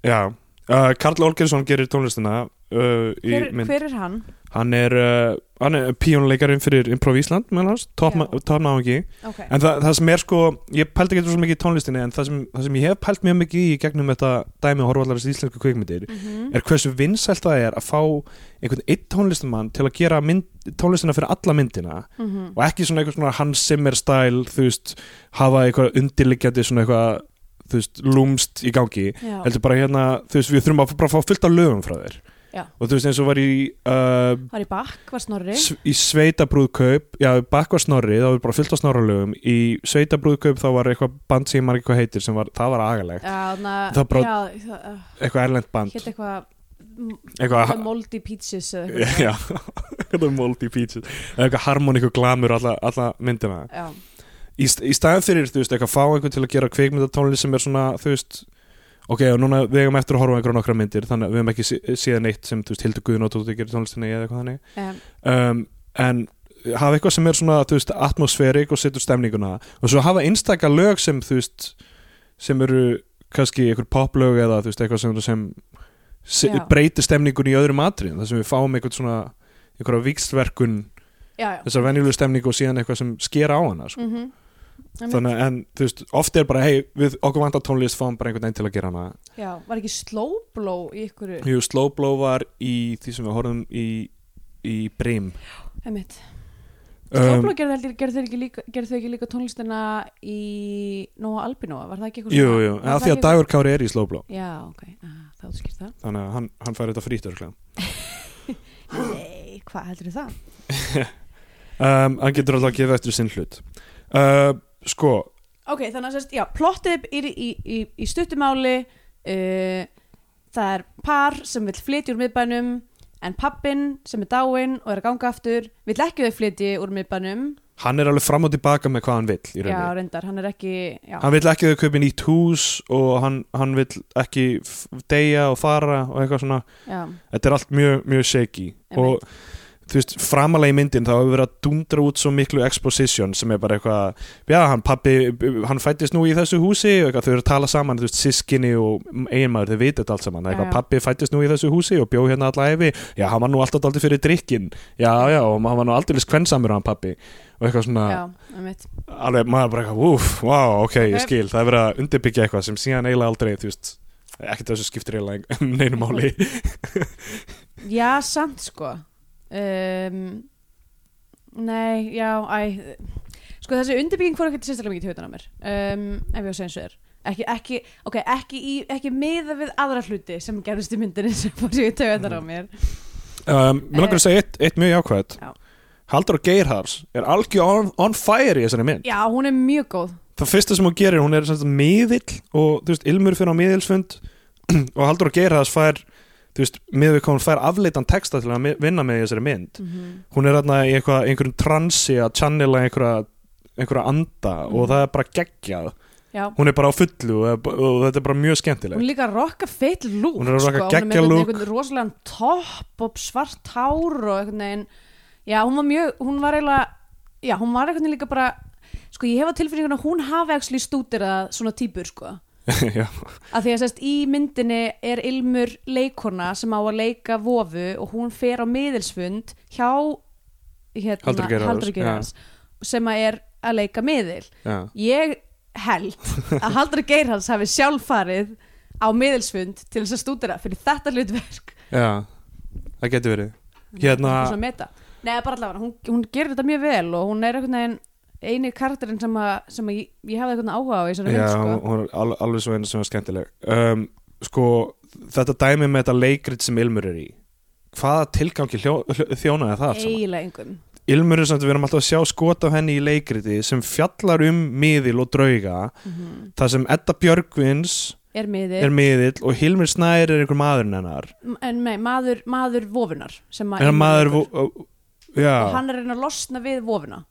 Já, uh, Karl Olgersson gerir tónlistina uh, hver, hver er hann? Hann er, uh, píónuleikarinn fyrir Improv Ísland meðal hans, Já. topnáðungi ok, En það, það sem er sko, ég pældi ekki svo mikið í tónlistinni en það sem, það sem ég hef pælt mjög mikið í gegnum þetta dæmi og horfallarist íslensku kvikmyndir mm er hversu vinsælt það er að fá einhvern einn tónlistamann til að gera mynd, tónlistina fyrir alla myndina -hmm. og ekki svona eitthvað svona Hans Zimmer style þú veist, hafa eitthvað undirliggjandi svona eitthvað, þú veist, lúmst í gangi, já, heldur bara hérna þú veist, við þurfum að bara fá fullt af lögum frá þér Já. og þú veist eins og var í uh, er í bakk, var snorri. Í sveitabrúðkaup já, bakvar snorri, það var bara fullt af snorralögum. Í sveitabrúðkaup þá var eitthvað band sem ég ekki hvað heitir, sem var, það var agalegt. Uh, eitthvað erlend band. hétt eitthvað eitthvað, Moldy Peaches *laughs* já, eitthvað moldy peaches. Eitthvað harmoníku glamur alla, alla myndina. Já, í, í staðin fyrir, þú veist, eitthvað fá einhvern til að gera kvikmyndatónlist sem er svona, þú veist ok, og núna við eigum eftir að horfa á einhverja nokkra myndir þannig að við hefum ekki sé- séð neitt sem, þú veist, Hildur Guðnóttur gerir tónlistinni eða eitthvað þannig. Um, um, en hafa eitthvað sem er svona, þú veist, atmosfærik og setur stemninguna. Og svo hafa einstaka lög sem, þú veist sem eru kannski einhver poplög eða þú veist, eitthvað sem, sem se, Já. breytir stemningun í öðrum atriðum. Þar sem við fáum einhvern svona einhverja vikstverkun, já, já. þessar venjulegu stemningu og síðan eitthvað sem sker á hana sko. mm þannig en þú veist, oft er bara hei, við okkur vantar tónlist, fáum bara einhvern veginn til að gera hana. Já, var ekki slow blow í ykkur Jú, Slow Blow var í því sem við horfum í, í Brim. Einmitt. um, Slow blow gerðu gerðu þau ekki líka, þau líka tónlistina í Nóa Albinóa, var það ekki eitthvað Jú, jú, það af því að Dagur Kári er í Slow Blow. Eitthvað- Já, ok, ah, þá skýrt það. Þannig að hann, hann fær þetta frýtt örglega *laughs* Nei, hvað heldur það? *laughs* um, hann getur alltaf að gefa eftir sinn hlut uh, sko. Ok, þannig að sérst, já, plottið er í, í, í, í stuttumáli uh, það er par sem vill flytja úr miðbænum en pappin sem er dáinn og er að ganga aftur vill ekki þau flytji úr miðbænum. Hann er alveg fram og tilbaka með hvað hann vill í Já, reyndar, hann er ekki já, hann vill ekki þau kaupi nýtt hús og hann, hann vill ekki deyja og fara og eitthvað svona. Já, þetta er allt mjög, mjög shaky. Og þú veist, framalega í myndin þá hefur verið að dundra út svo miklu exposition sem er bara eitthvað, já, hann pappi hann fættist nú í þessu húsi og eitthvað, þau eru að tala saman, þú veist, sískinni og eiginmaður, þau veit þetta allt saman, eitthvað, pappi fættist nú í þessu húsi og bjó hérna alla efi, já, hann var nú alltaf aldrei fyrir drikkin, já, já, og hann var nú aldrei kvensamur hann pappi, og eitthvað svona já, alveg, maður bara eitthvað, úf, wow, ok, ég skil. Það er verið að undirbyggja *laughs* ekkert um, Nei, já, æ Sko þessi undirbygging fór ekki sérstaklega mikið í tjóðan á mér. Um, ef ég segja eins og er. Ekki, ekki, ok, ekki, í, ekki miða við aðra hluti sem gerðist í myndinni sem fór sér í tjóðan á mér. Um, Mér langar að segja eitt, eitt mjög jákvæð Já. Haldur og Geirhars er algjör on, on fire í þessari mynd. Já, hún er mjög góð. Það fyrsta sem hún gerir, hún er miðill og veist, Ilmur fyrir á miðilsfund *clears throat* og Haldur og Geirhars fær þú veist, miður við komum fær afleitan texta til að vinna með þessari mynd. Mm hún er þarna í eitthvað, einhverjum transi að channela einhverja, einhverja anda og Mhm. það er bara geggjað. Já, hún er bara á fullu og, og þetta er bara mjög skemmtilegt. Hún er líka að rocka feitt lúk Hún er að rocka sko. geggjað Hún er með einhvern rosalega topp og svart hár og einhvern veginn. Já, hún var mjög, hún var eiginlega Já, hún var einhvern veginn líka bara Sko, ég hef á tilfinningun að hún hafi actually stúderað svona típur, sko *laughs* að því að sérst í myndinni er Ilmur leikona sem á að leika vofu og hún fer á miðilsfund hjá hérna, Geirharðs, sem að er að leika miðil. Já, ég held að Haldur Geirhans hafi sjálf farið á miðilsfund til þess að stúdera fyrir þetta hlutverk. Já það getur verið. Hérna-. Nei, bara allavega, hún, hún gerir þetta mjög vel og hún er veginn eini karakterinn sem, að, sem að ég, ég hafði einhvern áhuga á í þessari Já, mynd sko. hún er al, alveg svo einu sem er skemmtileg. Um, Sko, þetta dæmi með þetta leikrit sem Ilmur er í Hvaða tilgangi hljó, hljó, þjónaði það eiginlega engum. Ilmur er samt, við erum alltaf að sjá skot af henni í leikriti sem fjallar um miðil og drauga mm þar sem Edda Björgvins er miðil er miðil og Hilmir Snær er einhver maðurinn hennar. En nei, maður, maður vofunar að maður, vo- já, og hann er að að losna við vofuna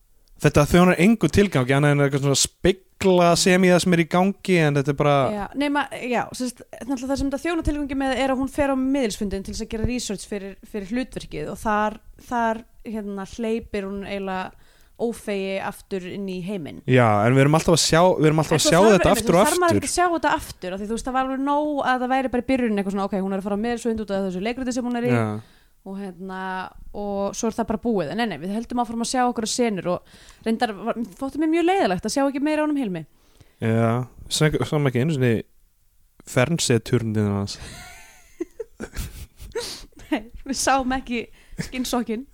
þetta þjónar engu tilgangi annað en eitthvað svona spegla sem í það sem er í gangi en þetta er bara Já, nema, já, sérst, það sem þetta þjóna tilgangi með er að hún fer á miðilsfundin til þess að gera research fyrir, fyrir hlutverkið og þar, þar hérna, hleypir hún eiginlega ófegi aftur inn í heiminn. Já, en við erum alltaf að sjá alltaf að sjá þarf- þetta aftur og svo þarf maður aftur. ekki að sjá þetta aftur af því þú veist það var alveg nóg að það væri bara í byrjunin eitthvað svona ok, hún er að fara á miðilsfund út af þessu leikriti sem hún er í. Já, og, hérna, og svo er það bara búið. En nei, við heldum áfram að sjá okkur senur og reyndar, þótti mér mjög leiðilegt að sjá ekki meira ánum Hilmi. Já saman ekki einu sinni fernseturnin hans. Nei, við sáum ekki skinnsokkin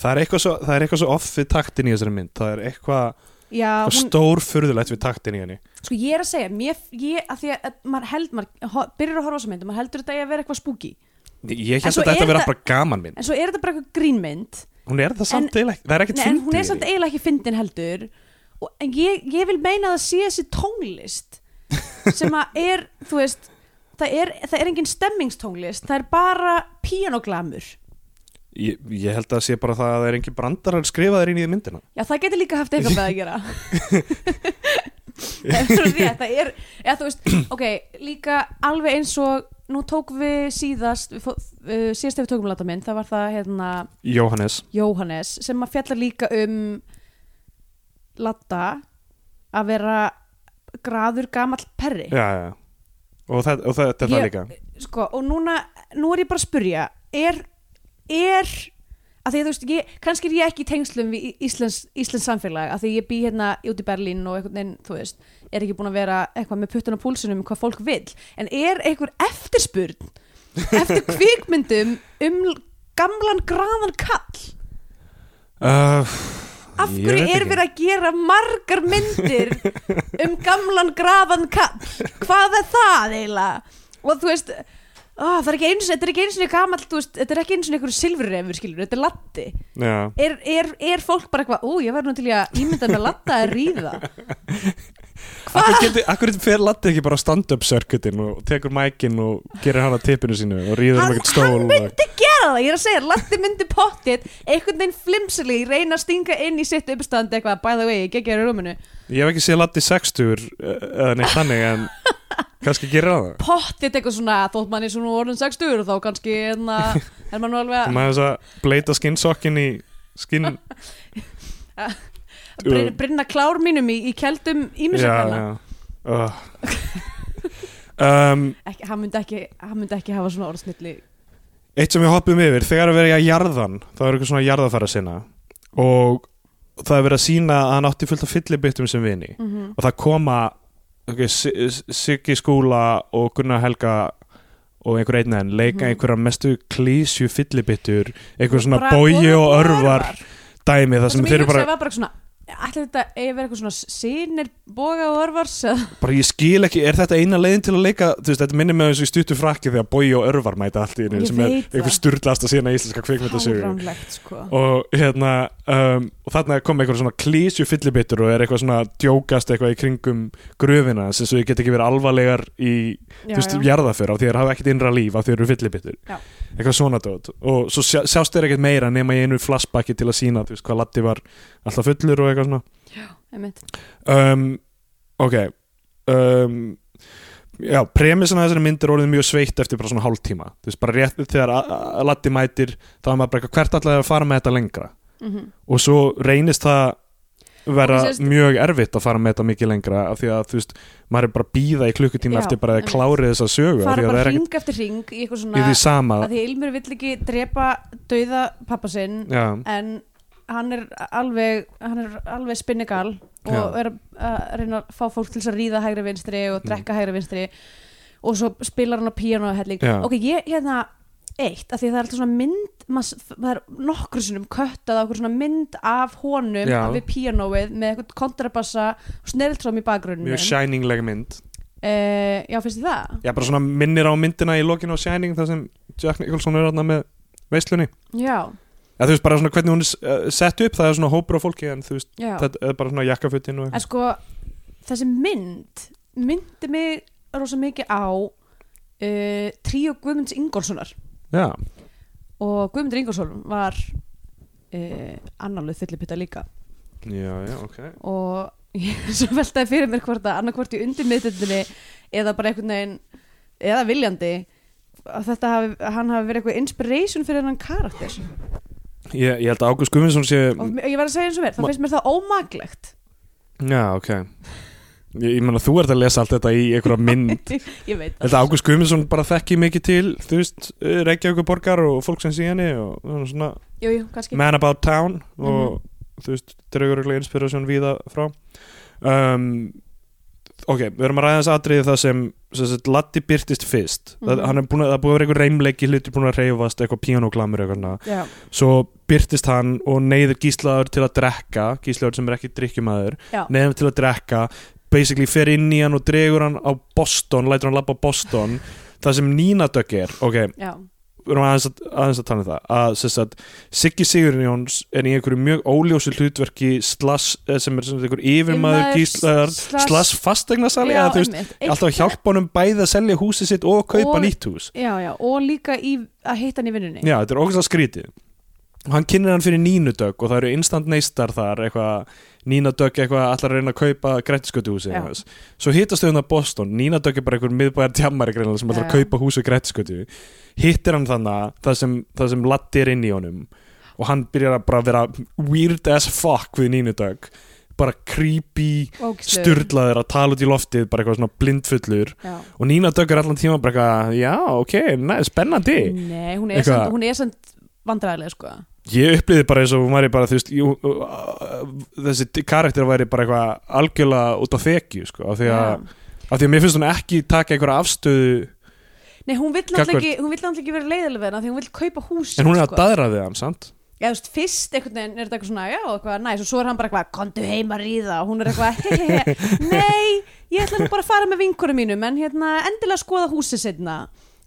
það er eitthvað svo, svo off við taktin í þessari mynd. Það er eitthvað, Já, hún, stór furðulegt við taktin í henni. Sko ég er að segja mér, ég, að því að að maður held maður byrjar að horfa á þessa mynd og maður heldur þetta eigi að vera eitthvað spooky ég held að þetta er það- bara gaman mynd. en svo er þetta bara eitthvað grínmynd hún er það samt eiginlega það er ekkert Nei, en hún er samt eiginlega ekki fyndin heldur. Og, en ég, ég vil meina að það sé þessi tónlist sem að er, þú veist það er, það er engin stemmingstónlist það er bara píanoglamur ég, ég held að það sé bara það að það er engin brandarar skrifaðir inn í myndina. Já það getur líka haft eitthvað með að gera *laughs* *laughs* það er eða þú veist, ok líka alveg eins og nú tók við síðast við, fó- uh, síðast ef við tókum lata mynd, það var það hérna Jóhannes. Jóhannes sem að fjalla líka um Latta að vera graður gamall perri. Já, já. Og, það, og þetta er það líka. sko, og núna, nú er ég bara að spurja er, er að því að þú veist, ég, kannski er ég ekki í tengslum við Í- Íslands, Íslands samfélag. Að því ég bý hérna út í Berlín og einhvern veginn, þú veist, er ekki búin að vera eitthvað með puttun á púlsunum um hvað fólk vill. En er einhver eftirspurn eftir *laughs* kvikmyndum um gamlan graðan kall? Uh, af hverju er verið að gera margar myndir um gamlan graðan kall? Hvað er það eiginlega? Og þú veist ó, það er ekki eins, þetta er ekki eins og gamall þú veist, þetta er ekki eins og einhverju silfurrefur skilur þetta er latti já. er, er, er fólk bara eitthvað, ó ég verður nú til í að ímynda með latta að ríða. *laughs* Geti, akkur fer Latti ekki bara stand-up circuitin og tekur mækin og gerir hann að tippinu sínu og rýður um ekkert stól hann myndi gera það, ég er að segja latti myndi pottið, einhvern veginn flimsili reyna að stinga inn í sitt uppstand eitthvað, by the way, ég geggjör í rúminu. Ég hef ekki séð Latti 60 eða neitt þannig en *laughs* kannski hann það. Pottið eitthvað svona, þótt manni svona orðin 60 þá kannski, en að *laughs* er nú alveg að maður þess að bleita skinnsokkin í skinn. *laughs* Brinna, brinna klár mínum í, í keldum já. Uh. *laughs* um, hann, myndi ekki, hann myndi ekki hafa svona orðsnilli. Eitt sem við hoppum yfir, þegar að vera í að jarðan þá er eitthvað svona jarðafæra sinna. Og það er verið að sína að hann átti fullt af fyllibittum sem vini. Mm -hmm. og það koma okay, Si- Siggi Skúla og Gunnar Helga og einhver einn enn leika Mhm. einhverja mestu klísju fyllibittur einhver svona bói og örvar dæmi það sem þeir eru bara ætli þetta að vera eitthvað svona sínir boga og örvars eða? Bara ég skil ekki, er þetta eina leiðin til að leika þú veist, þetta minnir með þessu í stuttu frakki þegar bói og örvar mæta allt í einu sem er veit það. einhver sturlast að sína íslenska kvikmyndasögu háránlegt sko. Og hérna um, og þarna kom eitthvað svona klísju fyllibittur og er eitthvað svona djókast eitthvað í kringum gröfina sem svo get ekki verið alvarlegar í já, þú veist, jarðaför af því að hafa ekkert innra líf af því að Já. eitthvað svona dót og svo sjá, sjást þeir ekkert meira nema í einu flashbacki til að sína þú veist, hvað Latti var alltaf fullur og eitthvað svona einmitt. um, ok um, já, premissan að þessari mynd er orðið mjög sveitt eftir bara svona hálftíma þú veist, bara rétt þegar Latti mætir þá er maður bara eitthvað hvert allavega að fara með þetta lengra Mhm. og svo reynist það vera Og sérst- mjög erfitt að fara með þetta mikið lengra af því að þú veist, maður er bara að býða í klukkutíma eftir bara að einmitt. klári þessa sögu af fara að það bara er ekkert ring eftir ring í eitthvað í svona því sama að því Ilmur vill ekki drepa dauða pappa sinn já, en hann er alveg hann er alveg spinnegal og er að reyna að fá fólk til þess að ríða hægri vinstri og Mm. drekka hægri vinstri og svo spilar hann á píano helling Já. ok, ég hérna eitt, af því að það er alltaf svona mynd maður, það er nokkru sinnum köttað á svona mynd af honum Já. við píanóið með eitthvað kontrabassa og snelltróm í bakgruninu mjög shiningleg mynd. Uh, já, finnst þið það? já, bara svona minnir á myndina í lokinu á Shining þar sem Jack Nicholson er þarna með veislunni. Já, Já, þú veist bara svona hvernig hún er uh, sett upp það er svona hópur á fólki en þú veist já. þetta er bara svona jakkafuttin og en sko, þessi mynd myndi mig rosa mikið á uh, tríu Guðmunds Ingólfssonar já, og Guðmundur Ingólfsson var uh, annarlega fylliputta líka. Já, já, ok. Og ég svo veltaði fyrir mér hvort að annarkvort í undir miðdöndinni eða bara einhvern veginn eða viljandi að þetta hafi, hann hafi verið eitthvað inspiration fyrir hennan karakter. Ég, ég held að Ágúst Guðmundsson sé og ég var að segja eins og verð, Ma- finnst mér það ómaglegt já, ok ég, ég menna þú ert að lesa allt þetta í einhverja mynd. *laughs* Ég veit Þetta Ágúst Guðmundsson bara þekki mikið til þú veist, eh, Reykjavíkur borgar og fólk sem sé henni og og svona jú, jú, kannski. Man About Town og Mhm. þú veist, draugur og inspirasjón víða frá. Um, ok, við erum að ræða þess atriði það sem, sem Latti byrtist fyrst. Það, Mhm. hann er búin að, það búin að vera eitthvað reymleiki hluti búin að reyfast, eitthvað píanóglamur eitthvað svo byrtist hann og neyður gíslaður til að drekka gíslaður sem er ekki drikkjumæður neyður til að drekka basically fer inn í hann og dregur hann á Boston lætur hann labba á Boston. Það sem Nína Dögg er, ok, við erum aðeins að, aðeins að tala um það að, sem sagt, Siggi Sigurinn Jóns er í einhverju mjög óljósu hlutverki slass, eh, sem er sem einhver yfirmaður gíslaðar, slass- slass fastegnarsali já, þú veist, alltaf að hjálpa honum bæði að selja húsið sitt og kaupa Og- nýtt hús. Já, já, og líka í að hitta hann í vinnunni. Já, þetta er ógæslega skrítið. Og hann kynir hann fyrir Nínu Dögg og það eru instant neistar þar eitthvað, Nína Dögg eitthvað allar að reyna að kaupa grættiskötuhúsi Já. svo hittast þau hann að Boston. Nína Dögg er bara einhver miðbæjar greinlega sem ætlar að kaupa húsi grættiskötu hittir hann þannig það sem, það sem Latti er inn í honum og hann byrjar að bara vera weird as fuck við Nínu Dögg. Bara creepy sturlaður að tala út í loftið bara eitthvað svona blindfullur. Já. og Nína Dögg er allan tíma bara eitthvað já ok, næ, spennandi. Nei, hún er, samt, hún er samt vandræðilega sko ég upplýði bara eins og hún væri bara þú veist, jú, þessi karakter væri bara eitthvað algjörlega út á þekju sko, af því að, af því að mér finnst hún ekki taka einhverja afstöðu Nei, hún vill náttúrulega ekki, hún vill náttúrulega ekki vera leiðileg við hana því hún vill kaupa hús en hún er að sko. daðra við hann, sant? Já, þú veist, fyrst einhvern veginn er þetta eitthvað svona, já, eitthvað næs og svo er hann bara eitthvað, kontu heim að ríða og hún er eitthvað, hehehe, *laughs* nei, ég ætla nú bara að fara með vinkurum mínum en hérna, endilega skoða húsið setna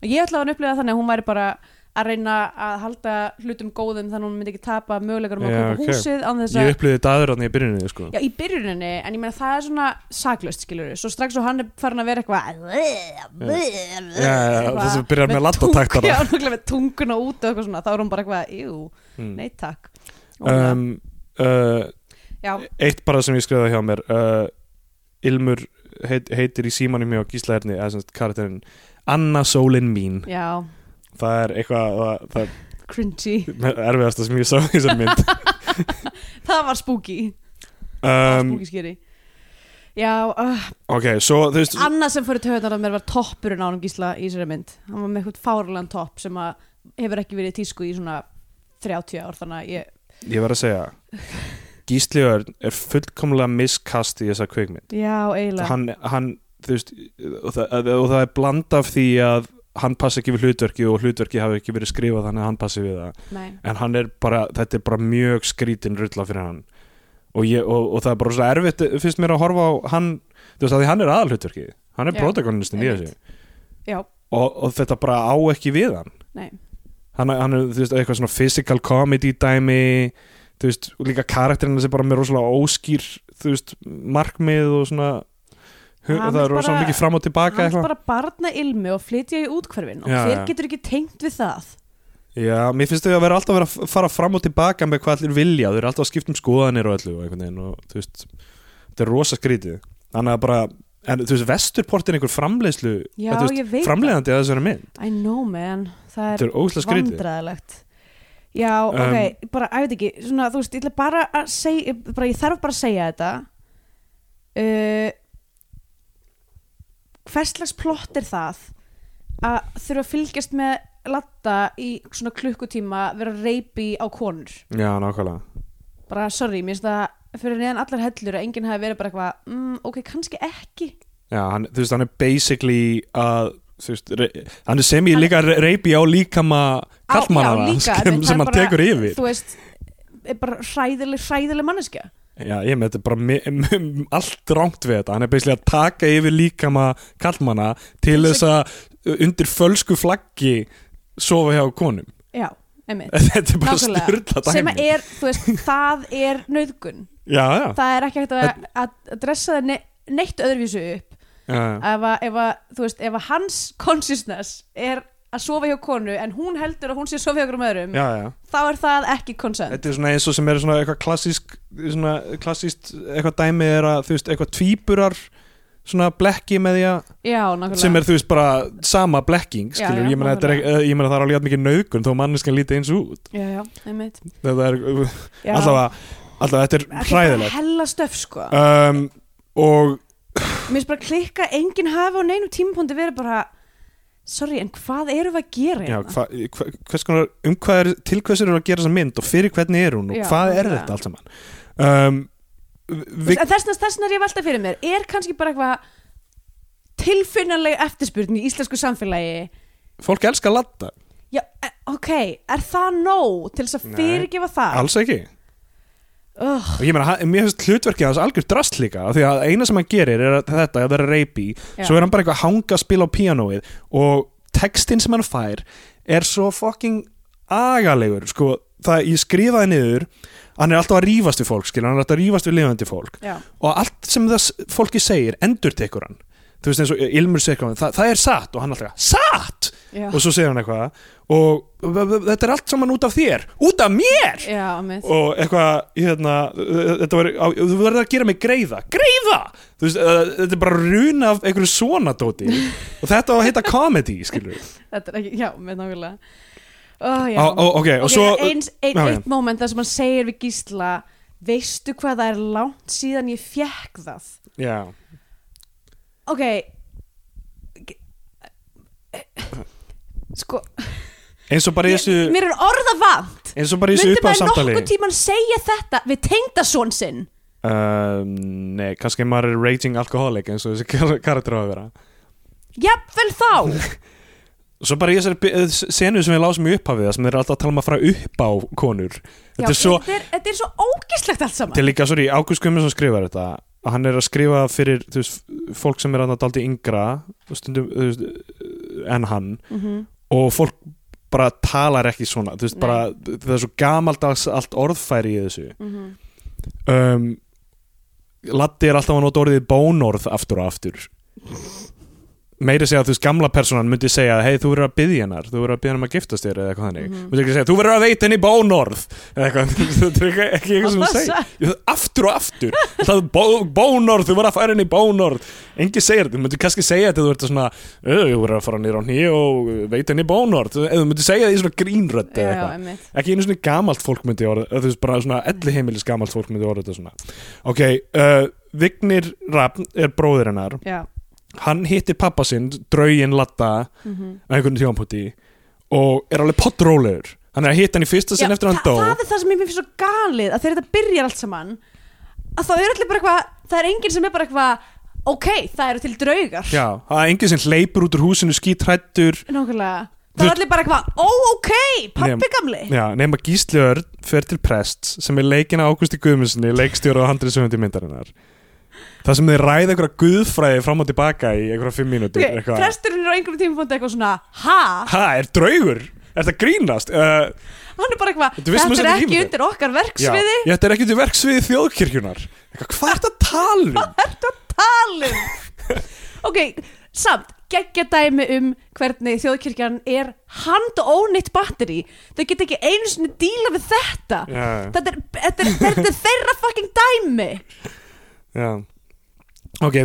og ég ætla að hann upplifa þannig að hún væri bara að reyna að halda hlutum góðum þannig að hún myndi ekki tapa möguleikarum að Já, kaupa ok. húsið þess ég að, upplýði daðra hann í byrjuninni sko. já, í byrjuninni en ég meina það er svona saklaust, skilur svo strax og hann er farin að vera eitthvað já, það sem byrjar með laddataktara. Já, nákvæmlega með tunguna út og eitthvað svona þá er hún bara eitthvað, jú, Mm. nei takk um, uh, eitt bara sem ég skrifaði hjá mér uh, Ilmur heit, heitir í símanum mjög gísla erni eða sagt karakterinn Anna Sólin mín já, það er eitthvað það, það cringy. er erfiðasta sem ég sá í þessar mynd. *laughs* Það var spooky. Það var um, spooky skeri Já, uh, ok, svo þú veist annað sem fyrir töðunar að mér var toppurinn á hann gísla í þessari mynd. Hann var með eitthvað fárlegan topp sem að hefur ekki verið tísku í svona 30 ár þannig að ég ég var að segja Gísli Örn er fullkomlega miskast í þessa kveikmynd Já, eiginlega. Hann, hann, þú veist og það, og það er bland af því að hann passi ekki við hlutverki og hlutverki hafi ekki verið skrifað þannig að hann passi við það. Nei, en hann er bara, þetta er bara mjög skrítin rulla fyrir hann. Og, ég, og, og það er bara svo erfitt fyrst mér að horfa á hann, þú veist að því hann er aðalhlutverki hann er protagonistin í þessu. Og, og þetta bara á ekki við hann. Nei. Hann, hann er, þú veist, eitthvað svona physical comedy dæmi þú veist, líka karakterinn sem bara með rosalega óskýr þú veist, markmið og svona það er bara- mikið fram og tilbaka Hann er bara barna ilmi og flytja í útkverfin og Já, hver getur ekki tengt við það? Já, mér finnst þau að vera alltaf að fara fram og tilbaka með hvað allir vilja, þau eru alltaf að skipta um skoðanir og öllu og þú veist þetta er rosa skrítið. Þannig að bara, en þú veist, Vesturport er einhver framleiðslu framleiðandi að þessari mynd. I know man, það er er vandræðilegt Já, ok, bara, ég veit ekki svona, þú veist, ég bara segja bara, ég þarf bara að segja þetta. Uh, hverslags plott er það að þurfa að fylgjast með latta í svona klukkutíma vera reypi á konur? Já, nákvæmlega. Bara sorry, mér finnst það fyrir neðan allar hellur að enginn hafi verið bara eitthvað mm, ok, kannski ekki. Já, hann, þú veist, hann er basically að þú veist, hann er sem ég líka re- reypi á líkama já, líka, sem, hann tekur yfir. þú veist, er bara hræðileg, hræðileg manneskja Já, ég með þetta bara *laughs* allt rámt við þetta, hann er basically að taka yfir líkama kallmanna til þess að undir fölsku flaggi sofa hjá konum. Já, einmitt. *laughs* Þetta er bara styrla dæmi sem að er, þú veist, það er nöðgun já, já, það er ekki hægt að, að, að dressa það ne neitt öðruvísu upp. Já, já. ef að, ef að, þú veist, ef að hans consciousness er að sofa hjá konu en hún heldur að hún sé að sofa hjá okkur um öðrum já, já. þá er það ekki consent. Þetta er svona eins og sem er svona eitthvað klassísk svona klassíst eitthvað dæmi er að þú veist eitthvað tvíburar svona blekki með því að já, sem er þú veist bara sama blekking skilur, ég meina það er alveg jafn mikið nauðgun þó manneskan líti eins út. Já, já, einmitt. Þetta er allavega allavega þetta er Þetta er hræðilegt. hella stöf sko. Um, og Mér finnst bara klikka, enginn hafi á neinum tímapunkti verið bara Sorry, en hvað erum við að gera já, hérna? hva, hva, hvers konar, um hvað er til hvers eru að gera þessa mynd og fyrir hvernig er hún og Já, hvað er nákvæmlega. þetta allt saman um, við, Þessna þessna er ég velta fyrir mér Er kannski bara eitthvað tilfinnanleg eftirspurn í íslensku samfélagi fólk elskar ladda Já, e- ok, er það nóg til þess að fyrirgefa það? alls ekki Ugh, og ég meina, hann- mér finnst hlutverkið hans algjör drast líka því að eina sem hann gerir er að þetta að vera reypi, svo er hann bara eitthvað að hanga að spila á píanóið og textin sem hann fær er svo fucking agalegur, sko. Það ég skrifaði niður hann er alltaf að rífast við fólk, skilur, hann er alltaf að rífast við lifandi fólk. Já, og allt sem það s- fólki segir endur tekur hann. Þú veist eins og Ilmur segir eitthvað, það, það er satt og hann alltaf, satt já, og svo segir hann eitthvað. Og þetta er allt saman út af þér. Út af mér? Já, mitt og eitthvað hérna, þetta var, á, þú verður að gera mig greiða. Greiða, þú veist, uh, þetta er bara runa af einhverju svona dóti *laughs* og þetta á að heita comedy, skilur Þetta er ekki, já, með nákvæmlega. Oh, já. Á, á, ok, og svo eins, ein, Já, já. eitt moment þar sem hann segir við Gísla veistu hvað það er langt síðan ég fekk það? Já, ok sko eins og bara í þessu mér er orða vant. Eins og bara í þessu myndi upp á maður samtali nokkuð tíman segja þetta við tengdasón sinn? Um, nei, kannski maður er raging alcoholic eins og þessi karakter á að vera. Jafnvel þá. *laughs* Svo bara í þessari bi- eh, senu sem við lásum í upphafið það sem þeir eru alltaf að tala um að fara upp á konur. Þetta Já, er svo, þetta, er, þetta er svo ógislegt allt saman. Til líka, sorry, Ágúst Guðmundsson skrifar þetta. Að hann er að skrifa fyrir þú veist, fólk sem er að daldi yngra stundum, þú veist, en hann. Mm og fólk bara talar ekki svona veist, bara, það er svo gamaldags allt orðfæri í þessu. -hmm. um, Latti er alltaf að nota orðið bónorð aftur og aftur meiri segja að þú veist gamla personan myndi segja hei þú verður að byggja hennar, þú verður að byggja hennar um að giftast þér eða eitthvað þannig, Mhm. myndi ekki segja þú verður að veita henni bónorð eða eitthvað, *laughs* þetta er ekki, eitthvað sem þú segja Ég- aftur og aftur, það bó, bónorð þú verður að færa henni bónorð. Engi segir þetta, þú myndir kannski segja þetta þú verður svona, "Ö, þú verður að fara á hní og veita henni bónorð, eða þú myndir segja það í svona grínrödd já, já, já, hann hittir pappa sinn, draugin Latta mm á einhvern tíðanpúti og er alveg pottrólegur. Hann er að hitta hann í fyrsta sinn eftir að hann dó. það er það sem ég finnst svo galið að þegar þetta byrjar allt saman að þá er allir bara eitthvað það er enginn sem er bara eitthvað ok, það eru til draugar. Já, það er enginn sem hleypur út úr húsinu skítrættur nákvæmlega. Það er allir bara eitthvað, ó ok, pappi gamli. Já, nema Gísli Örn fer til prests sem er leikin á Ágústi Guðmundssoni leikstjóra handrið sögundi myndarinnar það sem þeir ræða einhverja guðfræði fram og tilbaka í einhverja fimm mínútur okay, eitthvað. presturinn er á einhverjum tíma eitthvað svona ha, Ha, er draugur? Er það grínast? Uh, hann er bara eitthvað Þetta þetta við er ekki undir okkar verksviði. já, þetta er ekki til verksviði þjóðkirkjunar Eitthvað, Hvað er þetta að tala um? talum *laughs* ok, samt geggja dæmi um hvernig þjóðkirkjan er hand ónýtt batteri þau get ekki einu sinni díla við þetta. Já, þetta er, þetta er, þetta er þeirra fucking dæmi. Já Ok,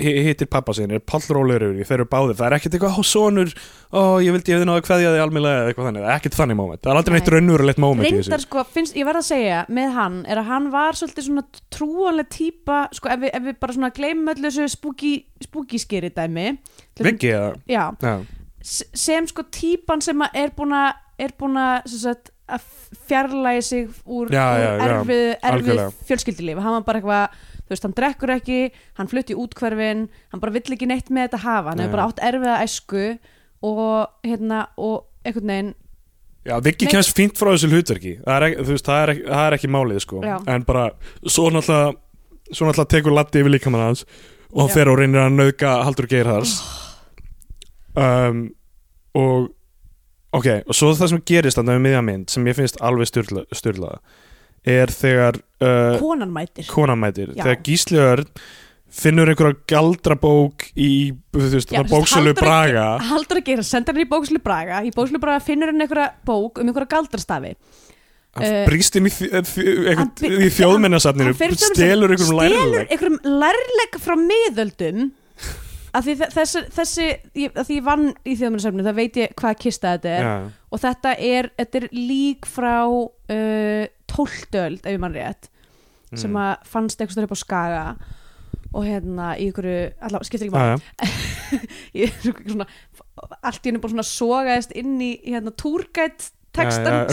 hi- hittir pappa sinn, er pallrólegur yfir þeir eru báðir, það er ekkert eitthvað, ó, sonur, ó, ég vildi ég hefði náðu kveðja þig almennilega eða eitthvað þannig, það er ekkert þannig moment, það er aldrei neitt Nei. raunverulegt moment í reyndar þessu. sko, finnst, ég verð að segja með hann er að hann var svolítið svona trúanleg típa, sko, ef við, ef við bara svona gleymum öllu þessu spooky, spooky skeri dæmi Viggi, eða? já, Já, s- sem sko típan sem er búin að er búin að fjarlægi sig úr, Já, úr já, já, erfið, erfið algjörlega. fjölskyldilíf hann var bara eitthvað, þú veist, hann drekkur ekki hann flutti í útkverfin, hann bara vill ekki neitt með þetta hafa, hann Nei. hefur bara átt erfiða æsku og hérna og einhvern veginn, já Nei. kemst fínt frá þessu hlutverki, það er, veist, það er, ekki, það er ekki málið, sko, en bara, svo náttúrulega, svo náttúrulega tekur Latti yfir líkamann hans og hann Já. fer og reynir að nauðga Haldur Geirhars um, og ok, og svo það sem gerist þannig með miðja mynd sem ég finnst alveg styrla, styrla er þegar uh, konan mætir. konan mætir, þegar Gísli Örn finnur einhverja í veist, Já, það bóksölu Braga. Haldur að gera, senda hann í bókslu Braga. Í bókslu Braga finnur hann einhverja bók um einhverja galdrastafi. Hann Eh, brýst inn í, í þjóðmennasafninu í stelur einhverjum stelur lærleg einhverjum lærleik frá miðöldum. Af því þe- þessi, þessi af því ég vann í þjóðmennasafninu það veit ég hvað kista þetta er. Já, og þetta er, þetta er lík frá uh, tóltöld ef ég mann rétt Mm. sem að fannst eitthvað stöður upp á Skaga og hérna í ykkur allavega, skiptir ekki maður *laughs* er allt í henni bara svona sogaðist inn í, hérna túrgætt textan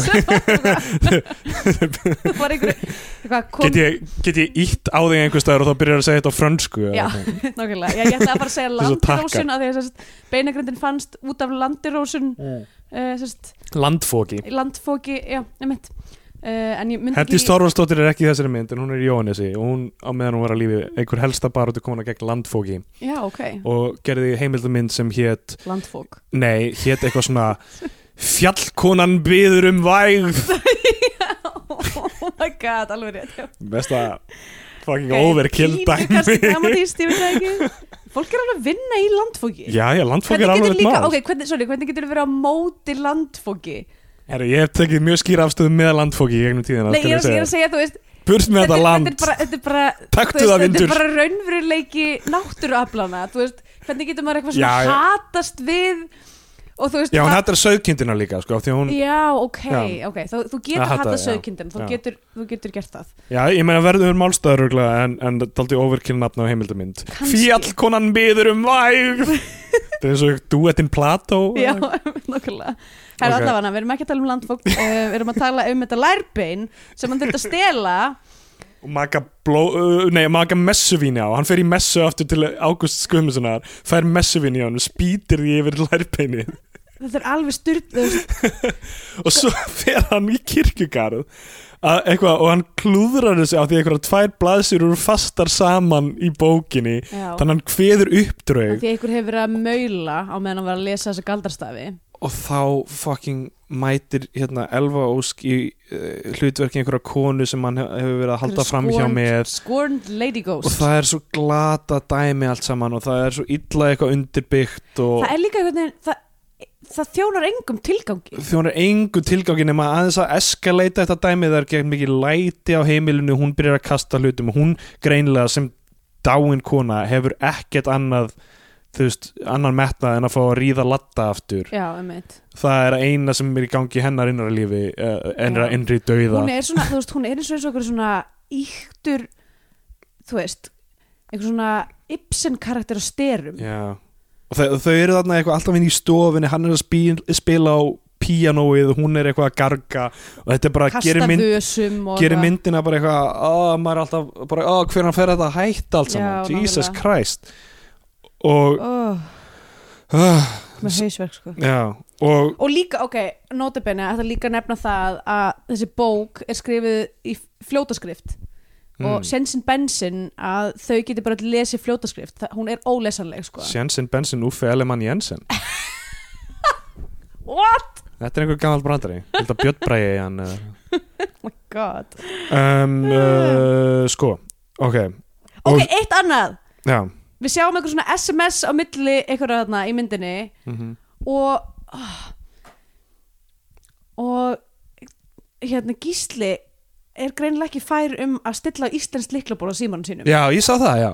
það Get ég, get ég ítt á þig einhver staðar og þá byrjar að segja þetta á frönsku Já. *laughs* nákvæmlega, ég, ætla að bara segja *laughs* landirósun að því að beinagrindin fannst út af landirósun uh, sérst, Landfóki landfóki, já, nefnt uh, myndi Hendi Stórvarsdóttir er ekki í þessari mynd en hún er í Jóhannessi og hún á meðan hún var að lífi einhver helsta baróttu komuna gegn landfóki já, ok, og gerði heimildumynd sem hét landfók nei, hét eitthvað svona *laughs* Fjallkonan byður um vægð *laughs* oh my god, alveg rétt já. Besta fucking Ok, overkill dæmi *laughs* fólk er alveg að vinna í landfóki Já, já, landfóki er hvernig alveg getur eitt mál. ok, hvernig, sorry, hvernig getur verið á móti landfóki Herru, ég hef tekið mjög skýra afstöðu með landfóki í gegnum tíðina nei, ég er, að- er segja. þú veist Burt með þetta, þetta er- land. þetta er bara, þetta er *laughs* Taktu það þetta vindur. er bara raunveruleiki náttúruaflana þú veist, hvernig getur maður eitthvað svona Já, hatast við og þú veist Já, hún ha- hættar sögkindina líka, sko, því hún já, ok, Já. ok þú, þú getur hata hatað sögkindin þú getur, þú getur gert það. Já, ég meina verður málstæður örugglega, en, en daldi overkill nafn á heimildamind. Fjallkonan byður um vægð *laughs* Það er eins og duettinn Plató já, *laughs* nokkulega Það er Ok. allavega, við erum ekki að tala um landfólk uh, við erum að tala um þetta lærbein sem hann þurft að stela. Og maka, bló, uh, nei, maka messuvíni á. Hann fer í messu aftur til Ágúst Skumusunar fær messuvíni á hann og spýtir því yfir lærbeini þetta er alveg styrt *laughs* og svo fer hann í eitthvað, og hann klúðrar þessu á því einhverja tvær blaðsir eru fastar saman í bókinni Já. þannig hann kveður uppdraug því að einhver hefur verið að maula á meðan hann var að lesa þessa galdarstafi og þá fucking mætir hérna Elva Ósk í uh, hlutverki einhverja konu sem hann hef- hefur verið að halda fram hjá með og það er svo glata dæmi allt saman og það er svo illa eitthvað undirbyggt og það er líka einhvern veginn það, það þjónar engum tilgangi. Þjónar engu tilgangi nema aðeins að eskalata þetta dæmi það er gegn mikið læti á heimilinu. Hún byrjar að kasta hlutum. Og hún greinlega sem dáin kona hefur ekkert annað þú veist, annan metnað en að fá að ríða latta aftur já, það er eina sem er í gangi hennar innra lífi uh, ennra Já. innri dauða hún er svona, þú veist, hún er eins og eins og okkur svona íktur þú veist, einhver svona Ibsen karakter á styrum Já. og þau, þau eru þarna eitthvað alltaf inn í stofinni hann er að spila, spila á píanóið og hún er eitthvað að garga og þetta er bara kasta gerir, mynd, eitthvað. myndina bara eitthvað að maður er alltaf bara að hvernig fer þetta að hætta allt saman Jesus. Christ og oh, uh, með hausverk sko. Já og og líka, ok, notabenni ætla líka að nefna það að þessi bók er skrifið í fljótaskrift. Og mm, Sensin Bensin að þau geti bara lesið fljótaskrift. Það, hún er ólesanleg sko. Jensen Benson Uffe Ellemann Jensen. *laughs* What? þetta er einhver gammal brandari. Held að Björn Bræði hann uh, *laughs* oh my god. Um, uh, sko ok. Ok, Og- eitt annað. Já við sjáum eitthvað svona SMS á milli eitthvað þarna í myndinni mm og oh, og hérna Gísli er greinilega ekki fær um að stilla íslensk liklaból á símanum sínum. Já ég sá það já.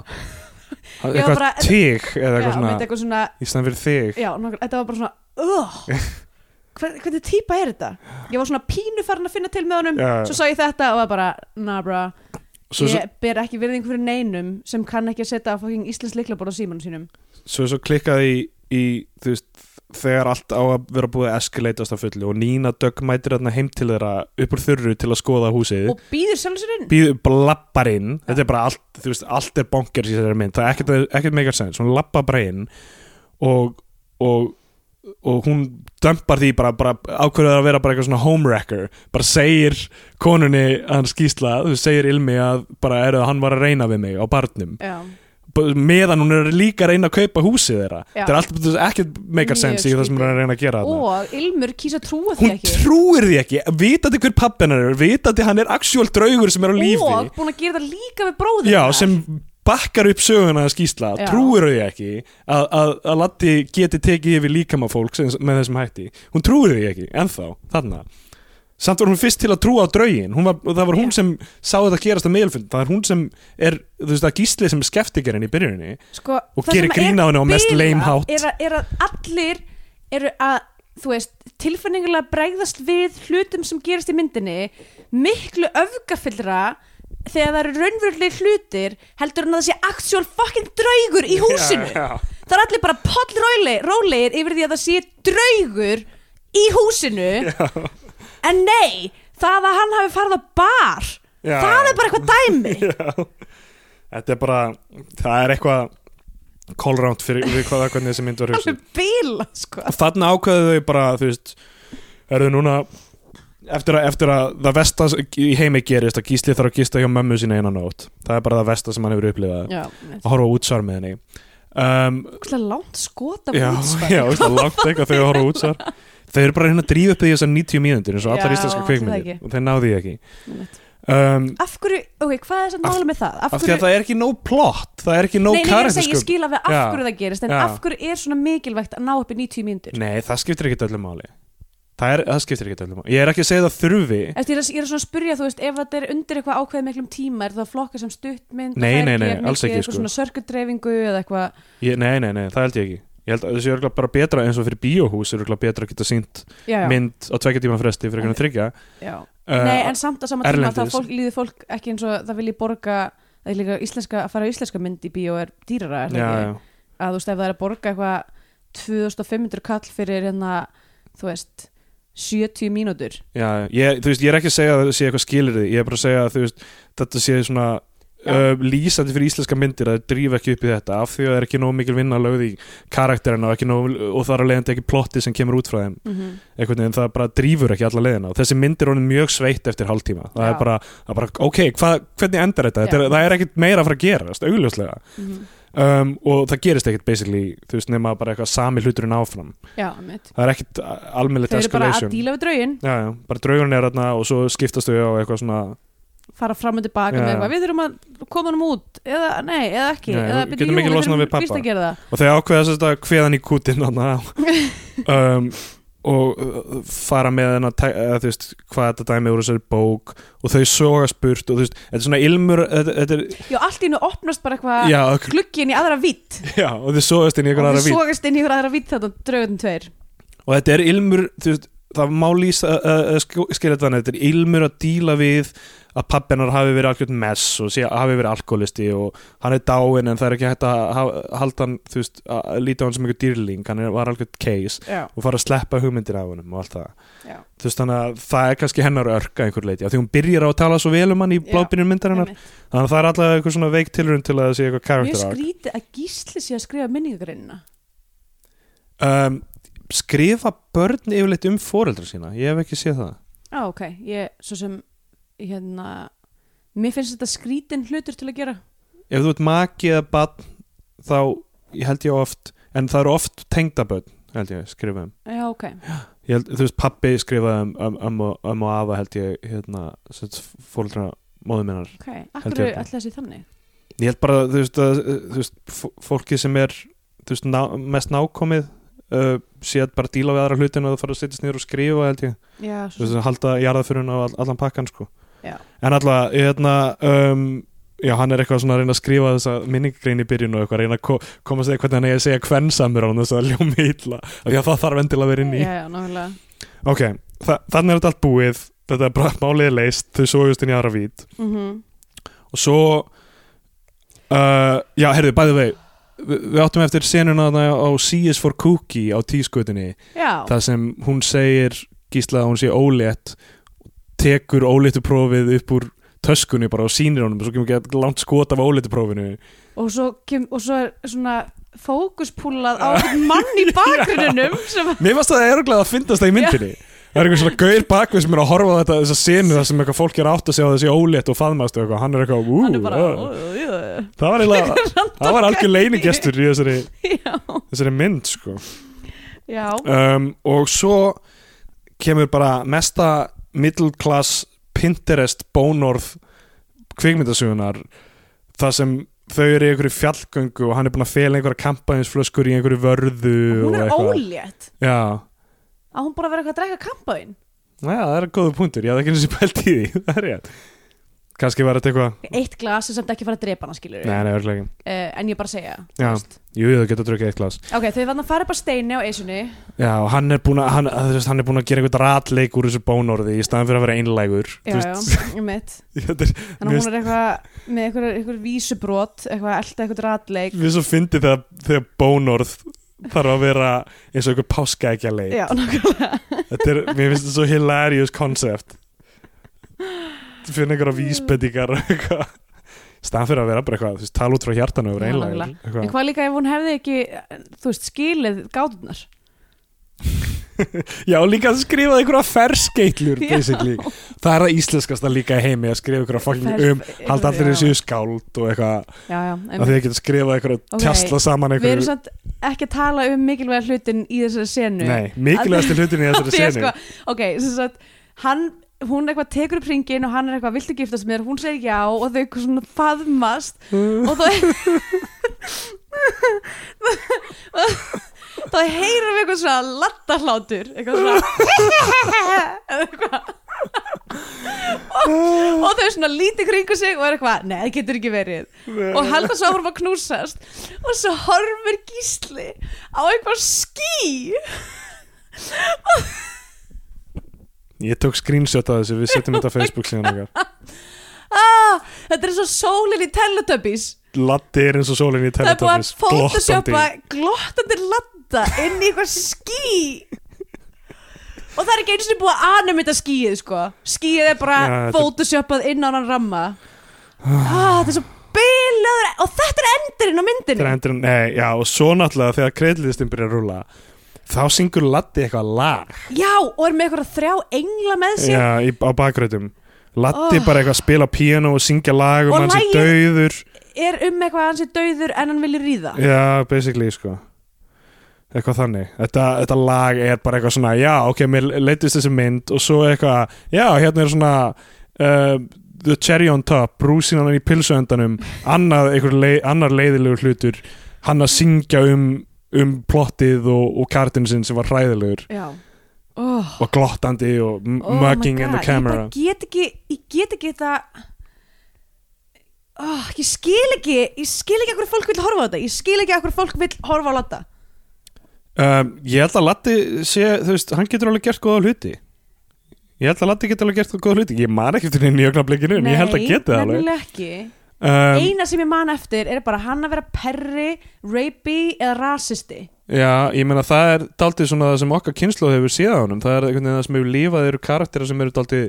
*laughs* Eitthvað bara- tík eða Já, eitthvað svona myndi eitthvað svona í stæðan fyrir þig. Já, nokkuð, þetta var bara svona uh, *laughs* Hvern, hvernig típa er þetta? Ég var svona pínu farin að finna til með honum Já. svo sá ég þetta og var bara nah bra, svo, ég ber ekki virðing fyrir neinum sem kann ekki að setja fucking íslensk liklaból á símanum sínum. Svo, svo klikkaði í, í veist þegar allt á að vera búið að escalatast á fullu og Nína Dögg mætir heim til þeirra upp úr þurru til að skoða húsið. Og býður sjálf sér inn býður bara lappar inn. Þetta er bara allt, veist, allt er bonkers í þessari mynd. Það er ekkert, ekkert meikar sens, hún lappar bara inn og, og og hún dömpar því bara, bara ákveður að vera bara eitthvað svona homewrecker bara segir konunni hans skýsla, þú segir Ilmi að bara eru að hann var að reyna við mig á barnum. Já, meðan hún er líka að reyna að kaupa húsið þeirra. Já. þetta er alltaf ekkert meikar sens í það sem hún er að reyna að gera og Ilmur kýsa trúa því hún ekki. trúir því ekki, vitandi hver pappin er vitandi hann er actual draugur sem er á lífi. Og búin að gera það líka við hennar. sem bakkar upp söguna að skýsla, Já. trúir þau ekki að, að, að Latti geti tekið yfir líkama fólk sem, með þessum hætti? Hún trúir þau ekki, ennþá, þarna. Samt var hún fyrst til að trúa á draugin var, það var hún sem sá þetta gerast á meðalfund, það er hún sem er þú veist að gísli sem er skeftikerinn í byrjuninni sko, Og gerir sem grín er á henni á mest bilað lame hátt. er, að- er að allir eru að þú veist, tilfinningulega bregðast við hlutum sem gerist í myndinni miklu öfgafyllra þegar það eru raunverulega hlutir heldur en að það sé actual fucking draugur í húsinu. já, já. það er allir bara pollrólegir yfir því að það sé draugur í húsinu. En nei, það að hann hafi farið á bar Já, það er bara eitthvað dæmi. *laughs* Þetta er bara það er eitthvað kólránt fyrir við hvað hvernig þessi mynd var *laughs* hugsa alveg bíla sko. Og þarna ákveðu þau bara þú veist, eru núna eftir að, eftir að það vesta í heimi gerist að Gísli þarf að gista hjá mömmu sína einan nótt. Það er bara það vesta sem hann hefur upplifað. Já, að horfa útsvar með henni. Um, langt skot af já, útsvari *laughs* já, það langt eitthvað þegar horfa útsvar. *laughs* Þau eru bara hérna að drífa upp í þessar 90 mínútur eins og allar íslenska það kvikmyndir. ekki. og þeir náðu því ekki. Um, af hverju, ok, hvað er þess að Af- mála með það? Af af því að það er ekki nóg plott það er ekki nóg nei, nei, ég skil af Já. hverju það gerist en Já. af hverju er svona mikilvægt að ná upp í 90 mínútur? Nei, það skiptir ekki öllu máli Það, er, það skiptir ekki öllu máli. Ég er ekki að segja það þurfi. Eftir, ég, er, ég er svona að spurja, þú veist, ef þetta er undir eitthvað ákveðið miklum tíma, er það flokka sem stuttmynd Nei, nei, nei, alls ekki, eitthvað sko. svona sörkudreifingu eða eitthvað? Nei, nei, nei, það held ég ekki. Ég held að þessi er bara betra eins og fyrir bíóhús er betra að geta sínt já, já, mynd á tvekja tíma fresti fyrir einhvern þryggja uh, Nei, en samt á sama tíma þá fólk, líður fólk ekki eins og það vilji borga það líka íslenska, að fara á íslenska mynd í bíó er dýrara, er það Já, ekki? já, að þú veist, ef það er að borga eitthvað 2500 kall fyrir hérna, þú veist 70 mínútur. Já ég, Þú veist, ég er ekki að segja að það sé eitthvað skilir Ég er bara að segja að þú veist Þetta sé svona uh, lýsandi fyrir íslenska myndir að það drífa ekki upp í þetta af því að það er ekki nóg mikil vinna lögð í karakterina og, nóg, og það er leiðandi ekki plotti sem kemur út frá þeim. Mm -hmm. einhvern veginn það bara drífur ekki alla leiðina og þessi mynd er honum mjög sveitt eftir hálftíma. Það Já. er bara, bara ok, hva, hvernig endar þetta, þetta er, það er ekkit meira að fara að gerast, augljóslega um, og það gerist ekkit basically, þú veist, nema bara eitthvað sami hluturinn áfram, Já, það er ekkit almennilegt Þau eru bara að escalation. díla við draugin já, já, bara draugurinn er þarna og svo skiptast þau á eitthvað svona fara fram og tilbaka með eitthvað við þurfum að koma hann út eða nei, eða ekki Nei, eða, byrju, þurfum við pabba. víst að gera það. Og þau ákveða þess að hveðan í kútin *laughs* um, og uh, fara með hennar eða þú veist, hvað þetta dæmi úr þessari bók og þau soga spurt og þú veist, þetta er svona ilmur þetta, er, Já, allt í nú opnast bara eitthvað já, glugginn í aðra vitt *laughs* já, og þau sogast inn í og einhver aðra við vín sogast inn í ykkur aðra vitt þetta draugun tveir. Og þetta er ilmur, þú veist það má lýsa uh, uh, skilja þannig, þetta er ilmur að díla við að pappinar hafi verið algjörn mess og sé, hafi verið alkoholisti og hann er dáinn en það er ekki hægt að halda hann, þú veist, að líta á hann sem einhver dýrling, hann er, var algjörn case Já, og fara að sleppa hugmyndir af honum og allt það. Já. Þú veist þannig að það er kannski hennar örka einhver leiti, af því hún byrjar á að tala svo vel um hann í blábyrjun myndarinnar, einmitt. þannig að það er alltaf eitthvað svona veik tilrun til að það sé eitthvað að að skrifa minningagreinina um, skrifa börn yfirleitt um foreldra sína, ég hef ekki séð það. Já, ok, ég, svo sem hérna, mér finnst þetta skrítin hlutur til að gera. Ef þú ert maki eða barn þá ég held ég oft en það eru oft tengdaböld held ég skrifa um. Já, ok, ég held, þú veist pappi skrifaði um, um, um, og- um og afa held ég hérna fóreldra móðum minnar ok. Akkur er alltaf þessi þannig? Ég held bara þú veist, að, þú veist fó- fólki sem er þú veist, ná, mest nákomið uh, sé að bara díla við aðra hlutin og það fara að setjast niður og skrifa held ég. Já, að halda jarðafyrun á all, allan pakkan sko. En alltaf, hérna um, já, hann er eitthvað svona að reyna að skrifa þessa minningagrein í byrjun og eitthvað, reyna að ko komast eða hvernig hann er að segja kvensamur á hann þess að ljómi illa af því að það þarf endilega að vera inn í. Já, ok, þa þannig er þetta allt búið. Þetta er bara málið leist, þau sójust inn í aðra vít. Mm og svo uh, já, heyrðu, bæði vei við, áttum eftir senuna á C is for Cookie á tískutinni Já, það sem hún segir gísla að hún sé ólétt tekur óléttu prófið upp úr töskunni bara og sýnir honum og svo kemur ekki langt skot af óléttu prófinu. Og svo, kem, og svo er svona fókuspúlað á *laughs* mann í bakgrunnum sem mér að það er örglega að fyndast það í myndinni það er eitthvað svona gaur bakvið sem er að horfa á þetta þessa senu þar sem eitthvað fólk er átt að segja það sé ólétt og faðmast og eitthvað, hann er eitthvað ú, hann er bara ó, ó, ó, það var eiginlega *laughs* það var algjör leinigestur í þessari, Já, þessari mynd sko. Já, um, og svo kemur bara mesta middle class Pinterest bónorð kvikmyndasugunar það sem þau eru í einhverju fjallgöngu og hann er búin að fela einhverja kampæðinsflöskur í einhverju vörðu hún og er eitthvað. ólétt. Já, að hún bara vera eitthvað að drekka kampaðinn Já, það er góða punktur, ég hafði ekki og pælt í því. *laughs* Það er rétt. Kannski var þetta eitthvað, eitt glas er samt ekki fara að drepa hana skilur nei, nei, örglega ekki. Uh, en ég bara segja Já. veist. Jú, þau getur að drukja eitt glas. Ok, þau vann að fara upp á steini á eisunni Já, og hann er búin að hann, þú veist, hann er búin að gera einhvern ratleik úr þessu bónorði í staðan fyrir að vera einlægur já, Þú já, veist, ég *laughs* mitt *laughs* þetta er, þannig að hún er eitthvað með eitthvað, eitthvað vísubrót eitthvað að elda eitthvað ratleik. Við svo fyndi þegar, þegar bónorð þarf að vera eins og einhver páskaækja leik já, nákvæmlega. Mér finnst þetta svo hilarious concept. Finna einhverja og eitthvað. Staðan fyrir að vera bara eitthvað, tala út frá hjartanu Já, nákvæmlega. en hvað líka ef hún hefði ekki þú veist, skilið gátunar *laughs* Já, líka að skrifa einhverja ferskeitlur það er það íslenskasta líka heimi að skrifa einhverja fucking Fer- um halda allir þessu skáld og eitthvað já, já, að að geta skrifað einhverja Ok, tjastla saman við erum einhverju samt ekki að tala um mikilvæga hlutin í þessari senu. Nei, mikilvægasti hlutin í þessari *laughs* að senu. sko, ok, sem sagt hann, hún eitthvað tekur upp ringin og hann er eitthvað, viltu giftast mér, hún segir já og þau eitthvað svona faðmast. Og þá *laughs* þá heyrum við eitthvað svona lattahlátur eitthvað svona *laughs* eitthvað. Og, og þau svona lítið kringu sig og er eitthvað, nei það getur ekki verið. Og halda svo að knúsast. Og svo horfir gísli á eitthvað ský. Ég tók screenshot af þessu, við setjum þetta á *laughs* Facebook síðan okkar. Ah, þetta er svo sólin í Teletubbies. Latti er eins og sólinn í það er búið að Teletubbies. Photoshopa glottandi latta inn í eitthvað ský. Og það er ekki eins og búið að animita skýið sko. Skýið er bara Já, þetta- photoshopað inn á hann ramma. Ah, þetta er svo bilaður. Og þetta er endurinn á Þetta er myndinni endur, nei, já, og svo náttúrulega þegar kreðlistin byrjar að rúla þá syngur Latti eitthvað lag. Já, og er með eitthvað þrjá engla með sér. Já, í, á bakrautum Latti Oh. bara eitthvað að spila píano og syngja lag um Og hans í lagið- dauður. er um eitthvað að hann sé dauður en hann vilja ríða. Já, basically, sko eitthvað þannig, þetta, þetta lag er bara eitthvað svona, já, ok, mér leittist þessi mynd og svo eitthvað, já, hérna er svona uh, the cherry on top brúsinan í pilsuöndanum annað, einhver lei, annar leiðilegur hlutur hann að syngja um um plottið og, og kartinu sinn sem var hræðilegur. Oh. og glottandi og Oh mugging in the camera ég get ekki ég get ekki það oh, ég skil ekki ég skil ekki akkur fólk vil horfa á þetta ég skil ekki akkur fólk vil horfa á Latta um, ég held að Latti sé, þú veist, hann getur alveg gert góða hluti. Ég held að Latti getur alveg gert góða hluti. Ég man ekki eftir henni í augnablikinu en ég held að geti það alveg. nefnilega ekki. Um, eina sem ég man eftir er bara hann að vera perri, rapey eða rasisti. Já, ég meina það er daldið svona það sem okkar kynslu hefur séð á honum, það er það sem hefur lífað eru karaktera sem eru daldið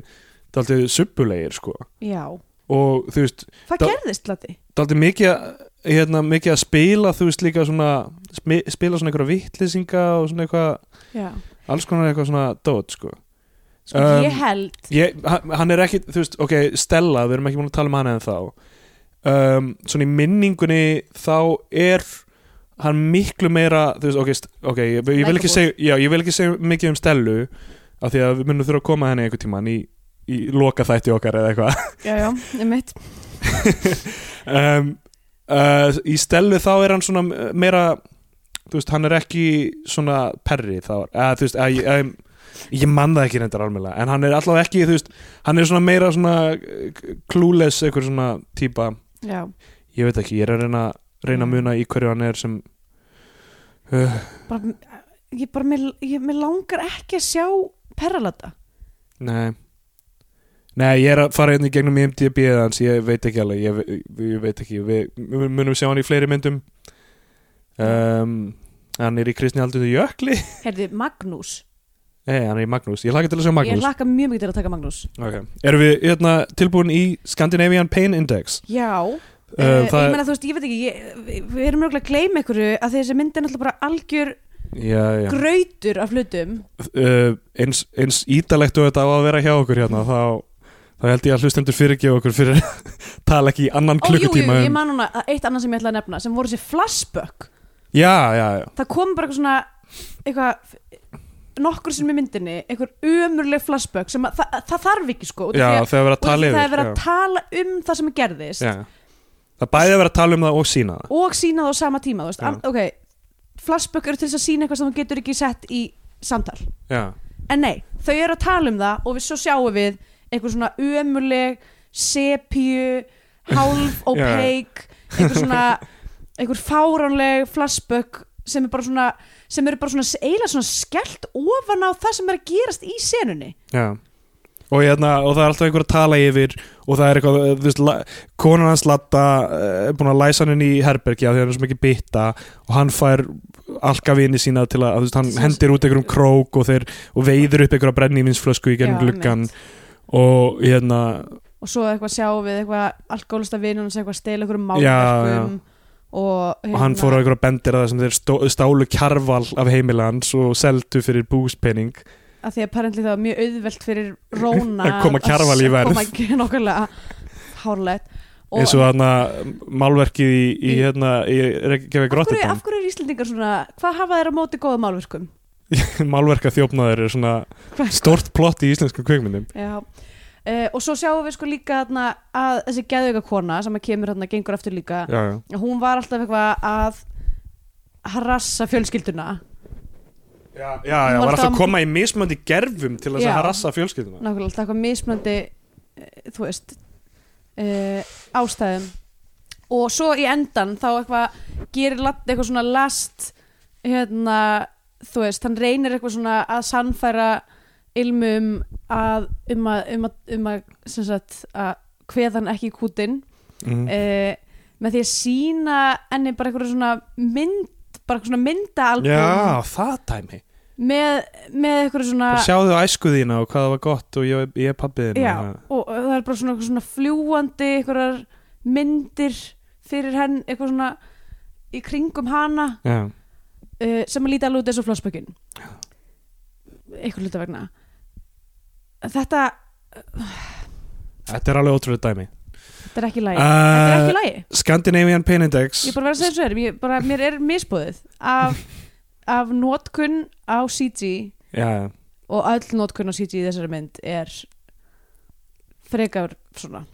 daldið subbulegir sko. Já, og þú veist, hvað Da- gerðist Latti? daldið mikið að- hérna, mikið að spila þú veist líka svona spila svona einhverja vittlýsinga og svona eitthvað alls konar eitthvað svona dót sko. Sko Um, ég held ég, hann hann er ekki, þú veist, ok, Stella við erum ekki búin að tala um hana en þá um, svona í minningunni þá er hann miklu meira þú veist, ok, ok, ég, ég vil ekki segja já, ég vil ekki segja mikið um Stellu af því að við munum þurfa að koma henni einhvern tímann í, í loka þætti okkar eða eitthvað. Já, já, ég mitt *laughs* um, uh, í Stellu þá er hann svona meira þú veist, hann er ekki svona perri þá, eða þú veist, að, að, ég man það ekki reyndar alveg en hann er allavega ekki, þú veist hann er svona meira svona uh, clueless eitthvað svona típa. Já, ég veit ekki, ég er að reyna, reyna að muna í hverju hann er sem uh, bara ég bara, mér langar ekki að sjá perralata. Nei Nei, ég er að fara hérna í gegnum IMDb hans, ég veit ekki alveg, ég, ég, ég veit ekki, við, munum sjá hann í fleiri myndum. Um, Hann er í Kristni Haldur Jökli. *laughs* Heyrði, Magnús. Nei, hann er í Magnús, ég hlaka til að sjá ég Magnús laka mjög mikið til að taka Magnús. Okay. Erum við hérna, tilbúin í Scandinavian Pain Index? já, Uh, uh, ég meina þú veist, ég veit ekki ég, við- erum mjög að gleyma einhverju að þessi myndi er náttúrulega bara algjör Já, já. grautur af hlutum. Uh, eins, eins ítalegt og þetta á að vera hjá okkur hérna þá, þá held ég að hlustendur fyrirgefa okkur fyrir að *laughs* tala ekki í annan Ó, jú, jú, klukkutíma ég um man núna að eitt annað sem ég ætla að nefna sem voru þessi flashback Já, já, já. Það kom bara eitthvað svona eitthvað nokkur sem í myndinni eitthvað umurleg flashback sem að, það, það þarf ekki sko út af Já, því að- þegar við erum út að af því tala það er verið yfir að tala um það sem gerðist. Já. það bæði að vera að tala um það og sína það. Og sína það á sama tíma þú veist, Já. an, ok, flashback eru til þess að sína eitthvað sem þú getur ekki sett í samtal. Já, en nei, þau eru að tala um það og við svo sjáum við eitthvað svona ömuleg sepju hálf *laughs* opaque eitthvað svona *laughs* eitthvað fáránleg flashback sem er bara svona sem eru bara svona eiginlega svona skellt ofan á það sem er að gerast í senunni. Já. Og, hérna, og það er alltaf einhver að tala yfir og það er eitthvað, þú veist, konan hans Latta eh, er búin að læsa hann inn í því að hann er svo mikið bytta og hann fær alkavini sína til að, þú veist, hann hendir út einhverjum krók og, þeir, og veiður upp einhverja brennívinsflösku í gennum gluggan einmitt. Og hérna og svo eitthvað sjáum við eitthvað alkoholista vinnun sem eitthvað einhverjum Já, málverkum og, hérna, og hann fór á einhverja bendir að það sem þeir stó, stálu kjarval af heimilans og seldu fyrir búspenning að því að apparently það var mjög auðvelt fyrir Róna Að koma Kjarval í verð. að koma nokkulega hárlegt. Eins og þarna málverkið í, í, Í- hérna, í Reykjavík Rotterdam. af hverju er Íslendingar svona hvað hafa þeir á móti góða málverkum *laughs* málverka þjófnaður er svona stort plott í íslenskum kveikmyndum já. Uh, og svo sjáum við sko líka þarna, að þessi geðauka kona sem kemur hérna gengur aftur líka já, já. hún var alltaf eitthvað að harassa fjölskylduna. Já, já, já, Hún var alltaf að koma í mismöndi gerfum til þess að harassa fjölskylduna. Nákvæmlega alltaf eitthvað mismunandi eh, þú veist uh, ástæðum. Og svo í endan þá eitthvað gerir eitthvað svona last hérna, þú veist, hann reynir eitthvað svona að sannfæra ilmu um að um að, um að, um að sem sagt, að kveð hann ekki kútin mm. uh, með því að sína enni bara eitthvað svona mynd bara eitthvað svona myndaalbum Já, það dæmi með, með eitthvað svona Bara Sjáðu æsku þína og hvað það var gott og ég, ég er pappið Já, og það er bara svona, eitthvað svona fljúandi einhverjar myndir fyrir henn, eitthvað svona í kringum hana já. Uh, sem að líta alveg út eins og flossbökin. Eitthvað hluta vegna. Þetta, Þetta er alveg ótrúlega dæmi. þetta er ekki lægi þetta er ekki lægi, Scandinavian Pain Index. Ég er bara að segja ég, bara, mér er misbúðið af, af notkun á CG Já, og öll notkun á CG í þessari mynd er frekar svona.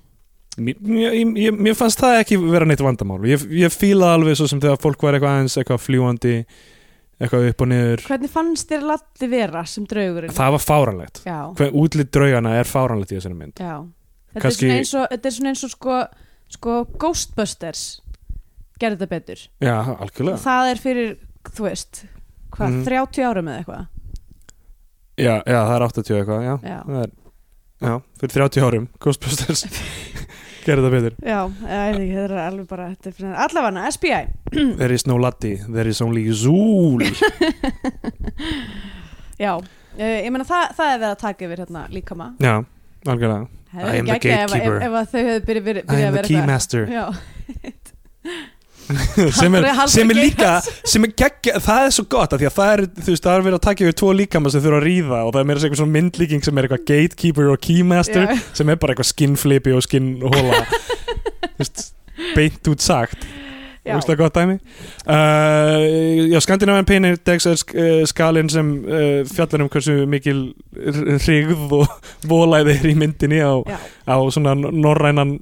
Mér, mér, mér fannst það ekki vera neitt vandamál. Ég, ég fílaði alveg svo sem þegar fólk var eitthvað aðeins eitthvað fljúandi eitthvað upp og niður. Hvernig fannst þér Latti vera sem draugurinn? Það var fáranlegt Já, Hver útlit draugana er fáranlegt í þessari mynd. Já. Þetta Kannski- er svona eins og, þetta er svona eins og sko, sko Ghostbusters gerði þetta betur. Já, algjörlega. Það er fyrir, þú veist hvað, Mhm. 30 árum eða eitthvað? Já, já, það er 80 eitthvað, já, Já. Það er, já fyrir 30 árum Ghostbusters *laughs* gerði það betur. Já, ég veit ekki, þetta er alveg bara allavega, SBI *clears throat* There is no Latti, there is only Zool *laughs* Já, uh, ég meina það, það er verið að taka yfir hérna líkama. Já, algjörlega. I am the geggjað ef, ef, gatekeeper. ef I am the keymaster. Já, *laughs* sem er, sem er líka sem er geggja, það er svo gott því að það er, þú veist, það er verið að taka yfir tvo líkama sem þurfa að ríða og það er meira segja eitthvað svona myndlíking sem er eitthvað gatekeeper og keymaster Já. sem er bara eitthvað skinnflipi og skinnhóla þú veist, beint út sagt. Já, Úslega gott dæmi? Uh, Já, Skandinavian Pain Index er sk uh, skalinn sem uh, fjallar um hversu mikil hrigð og volæði er í myndinni á, á svona norrænan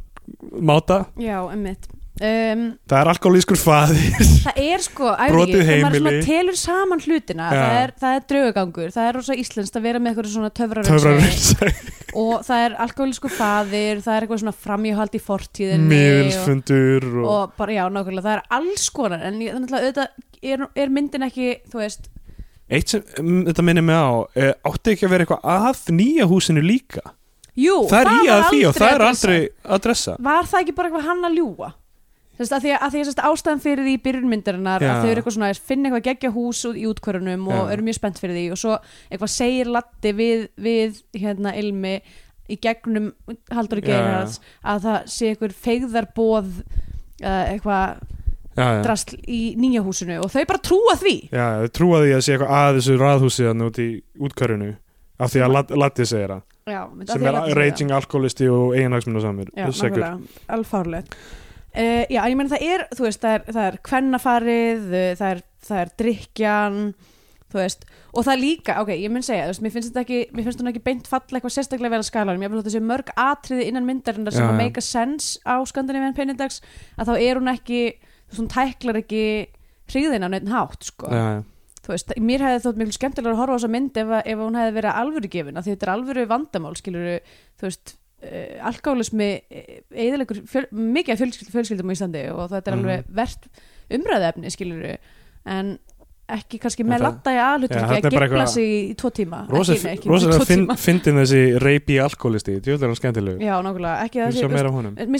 máta. Já, emmitt um, Það er alkoholískur faðir. Það er sko, Brotið heimili. telur saman hlutina Já. það er, það er draugagangur, það er rosa íslenskt að vera með eitthvað svona töfrarömsi Töfrarömsæ, og það er alkoholísku faðir það er eitthvað svona framjöhald í fortíðinni og, miðilsfundur og, og bara, já, nákvæmlega, það er alls konar en þannig að auðvitað er, er myndin ekki, þú veist Eitt sem um, þetta minnir mig á uh, átti ekki að vera eitthvað að nýja húsinu líka? Jú, Það er í að því og það er aldrei adressa. Var það ekki bara eitthvað hann að ljúga? Þess að því að, að því að ástæðan fyrir því byrjunmyndarinnar að þau eru eitthvað svona að finna eitthvað geggja hús út í útkvörunum og Já. eru mjög spennt fyrir því og svo eitthvað segir Latti við, við hérna Ilmi í gegnum Halldóri Já, Geirhards að það sé eitthvað feigðarbóð uh, eitthvað já, já. drasl í nýja húsinu og þau bara trúa því. Já, þau trúa því að sé eitthvað að þessu raðhúsi þannig út í útkörunu af því að Lat- Latti segir það. Já, sem er Latti raging alkoholisti og eiginhagsmunna samir alfárlegt uh, Já, ég meina það er, þú veist, það er, það er kvennafarið, uh, það er, það er drikjan þú veist, og það líka, ok, ég mun segja þú veist, mér finnst þetta ekki, mér finnst hún ekki beint falla eitthvað sérstaklega vel að skalanum, ég vil þetta sé mörg atriði innan myndarinnar sem að make a sense á Scandinavian Penindags að þá er hún ekki, þú veist, hún tæklar ekki hríðina á neitt hátt, sko. Já, já. þú veist, mér hefði þótt miklu skemmtilega að horfa á þessa mynd ef, ef hún hefði verið alvöru gefin af því þetta er alvöru vandamál, skilur þú veist, uh, alkálismi eðilegur fjöl, mikið af fjölskyld, fjölskyldum á Íslandi og þetta er Mhm. alveg verðt umræðefni, skilur en ekki kannski með latta í Já, aðhlutverki þarna að er eitthvað- sig í, tvo tíma. Ekki, ekki, tíma. fyndin þessi reypi alkoholisti djúðlega hann skemmtilegu Já, nákvæmlega, ekki það sé mér,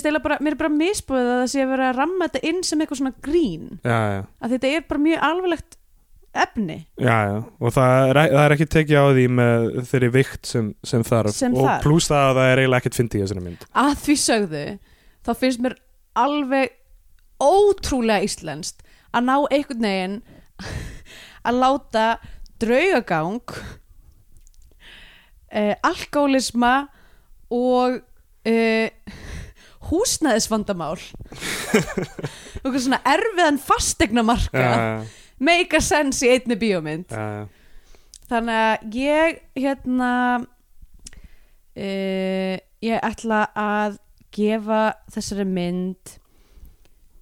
eiginlega bara, mér er bara misbúið að það sé að vera að ramma þetta inn sem eitthvað svona grín. Já, já, að þetta er bara mjög alvarlegt efni. Já, já. Og það er, það er ekki tekið á því með þeirri vikt sem, sem þarf. Sem og þarf. pluss það að það er eiginlega ekkert fyndið í þessari mynd. Að því sögðu þá finnst mér alveg ótrúlega íslenskt að ná einhvern veginn *laughs* að láta draugagang uh, alkoholisma og uh, húsnæðisvandamál. *laughs* Og svona erfiðan fastegnamarka Já, make a sense í einni bíómynd. Já, þannig að ég hérna uh, ég ætla að gefa þessari mynd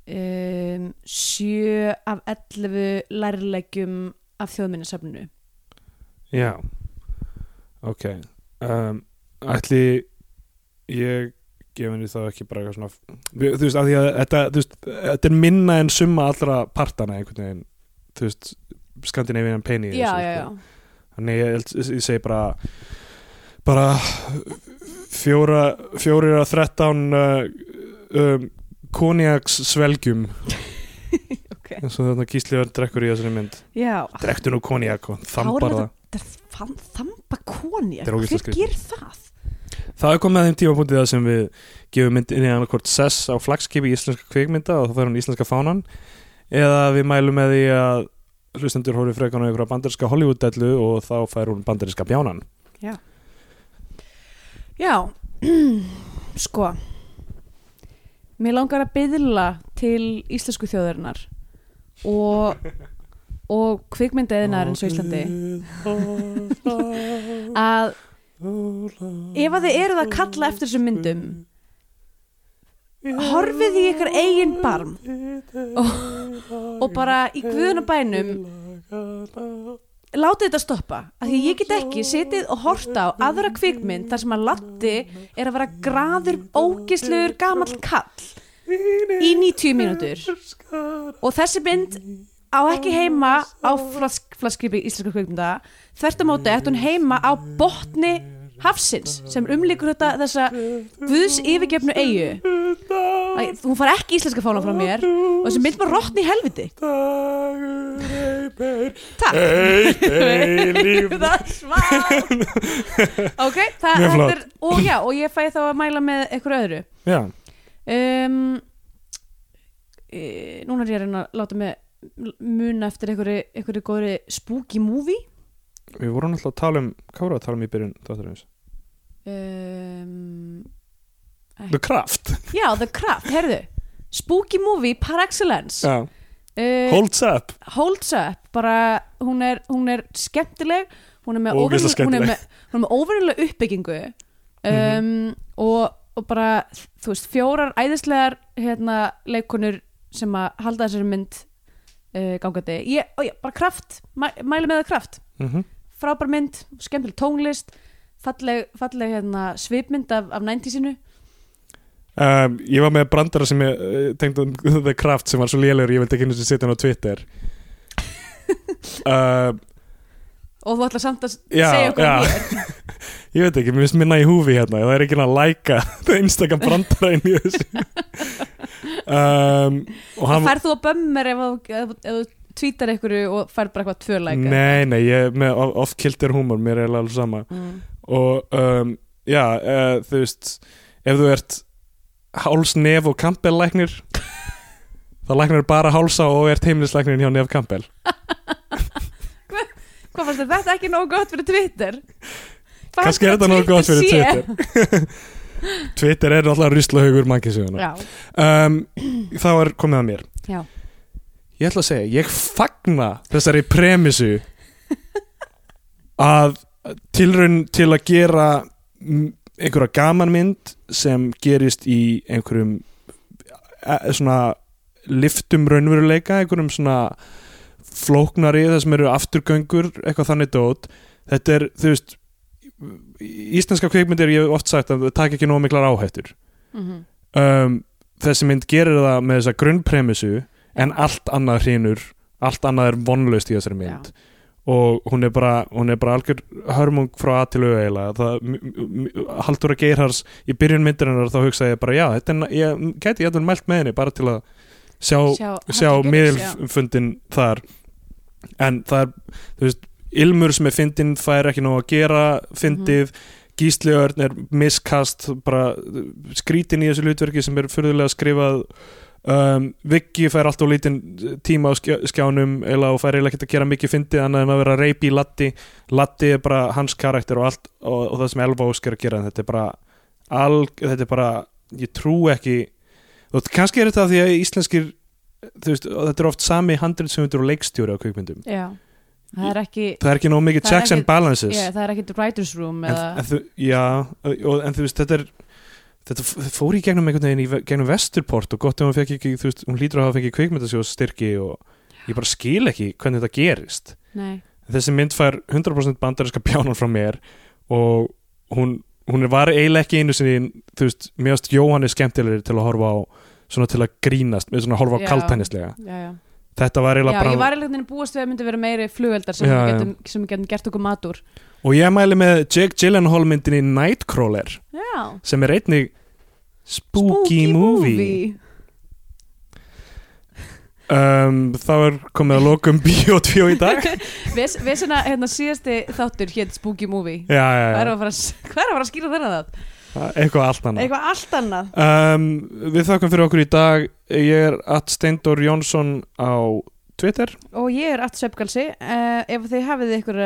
um, sjö af 11 lærlegjum af þjóðminnisafninu já ok. Um, ætli ég gefa henni þá ekki bara eitthvað svona þú veist, því að þetta, þú veist, þetta er minna en summa allra partana einhvern veginn þú veist, Skandinavian Pain í já, þessu, já, sko. já, Þannig ég, ég segi bara bara fjóra fjórir að þrettán uh, um, konjaks svelgjum. *laughs* Ok. Eins og þarna Gísli verður drekkur í þessari mynd. Já, drektu nú konjak og þambar það. þetta þamba koni Þetta ógeðslega hver gerir það? það er komið að þeim tímapunktið það sem við gefum myndinni annarkvort sess á flagskipi íslenska kvikmynda og þá fær hún íslenska fánan eða við mælum með því að hlustendur hóri frekan á einhverja bandarinska Hollywood-dellu og þá fær hún bandarinska bjánan. Já, *clears throat* sko. Mér langar að byðla til íslensku þjóðarinnar og, og kvikmyndaðinar eins og Íslandi að ef að þið eruð að kalla eftir þessum myndum horfið í ykkar eigin barm. Og, og bara í guðunabænum látið þetta stoppa af því ég get ekki setið og horta á aðra kvikmynd þar sem að Latti er að vera graður ógislegur gamall kall í 90 mínútur. Og þessi mynd á ekki heima á flask, flaskripi íslenska kvikmynda. Þvert á móti ætti hún heima á botni hafsins sem umlíkur þetta þessa guðs yfirgefnu eigu hún far ekki íslenska fána frá mér og þessi mynd var rottn í helviti. Takk. Það smá Ok, það, er *laughs* og já, og ég fæ þá að mæla með eitthvað öðru. Já, um, e, Núna er ég að reyna að láta mig muna eftir einhverju góðri spooky movie. Við vorum alltaf að tala um hvað vorum við að tala um í byrjun þáttarins? Um, The Craft. Já, The Craft, heyrðu. Spooky movie par excellence. Já, uh, Holds Up. Holds up bara, hún er, hún er skemmtileg. Hún er með Ógeðslega er skemmtileg. með, hún er með óverulega uppbyggingu. Um, og, og bara þú veist, fjórar æðislegar hérna, leikonur sem að halda þessari mynd uh, gangandi. Ég, ó, já, bara kraft, mæ, mæli með það kraft mm frábær mynd, skemmtileg tónlist falleg, falleg hérna, svipmynd af, af 90-sinu um, Ég var með brandara sem ég uh, tengd um *laughs* The Craft sem var svo lélegur ég vildi ekki einu sem setja hann á Twitter. Uh, *laughs* og þú ætla samt að Já, segja okkur já. hér. *laughs* Ég veit ekki, mér finnst minna í húfi hérna það er ekki að læka einstakam brandara inn í þessu. Um, og og hann færð þú að bömmir ef þú tvítar einhverju og færð bara eitthvað tvö læka Nei, nei, ég með of- oft kiltir húmor mér er alveg sama. Mm. og um, já, uh, þú veist ef þú ert háls, nef og kampellæknir *laughs* þá læknir bara hálsa og ert heimilislæknir hjá nef kampel *laughs* Hvað fannst þér? Þetta ekki nógu gott fyrir Twitter? Hvað kannski er þetta nógu gott fyrir? Twitter. *laughs* Twitter er alltaf ruslahaugur mannkisuguna Já, um, þá er komið að mér. Já ég ætla að segja, ég fagna þessari premissu að tilraun til að gera mm, einhverja gamanmynd sem gerist í einhverjum e, svona liftum raunveruleika, einhverjum svona flóknari, það sem eru afturgöngur, eitthvað þannig dót þetta er, þú veist íslenska kveikmyndir, ég hef oft sagt að það taka ekki nóg miklar áhættur Mhm. um, þessi mynd gerir það með þessa grunnpremissu en allt annað hrínur allt annað er vonlaust í þessari mynd. Og hún er bara, hún er bara algjör hörmung frá að til auðveila það m- Halldóra Geirhars í byrjun myndirinnar þá hugsaði ég bara já, þetta er, ég gæti ég mælt með henni bara til að sjá, Sjá, sjá já. miðilfundin þar. En það er, þú veist Ilmur sem er fyndin fær ekki nóg að gera fyndið, Gísli Örn er miskast, bara skrítin í þessu hlutverki sem er fyrðulega skrifað um, Viggi fær alltaf lítinn tíma á skjá, skjánum eða og fær eiginlega ekki að gera mikið fyndið annað en að vera reypi í Latti Latti er bara hans karakter og allt og, og það sem Elva Óskar að gera þetta er bara alg, þetta er bara ég trú ekki og kannski er þetta því að íslenskir þú veist, þetta er oft sami handriðsöfundur og leikstjóri á kvikmyndum. Já, það er ekki það er ekki nóg mikið checks and balances. Yeah, það er ekki writer's room en, eða, en, þú, já, og, en þú veist þetta er þetta fór í gegnum einhvern veginn í gegnum Vesturport og gott ef hún fekk ekki þú veist, hún lítur að hafa fengið kvikmyndasjós styrki og ég bara skil ekki hvernig þetta gerist. Nei, þessi mynd fær 100% bandarinska bjánan frá mér og hún, hún var eiginlega ekki einu sinni þú veist, mjögst Jóhann er skemmtilegri til að horfa á svona til að grínast svona að horfa á Já. kaltænislega já, já þetta var Já, eiginlega bara ég var eiginlega búast við að myndi vera meiri flugeldar sem Já, við já. getum, sem við getum gert okkur matur og ég mæli með Jake Gyllenhaal myndinni Nightcrawler Já, sem er einnig spooky, movie, Um, þá er komið að lokum *laughs* Bíotvíó í dag. Já, Við, við svona, hérna, síðasti þáttur hétt Spooky Movie. Já, er já, að fara, að- *laughs* hvað er að fara að skýra þennan það? Eitthvað allt annað. Eitthvað allt annað? Um, Við þakkum fyrir okkur í dag. Ég er at Steindor Jónsson á Twitter. Og ég er Att Sveppgalsi uh, Ef þið hafið ykkur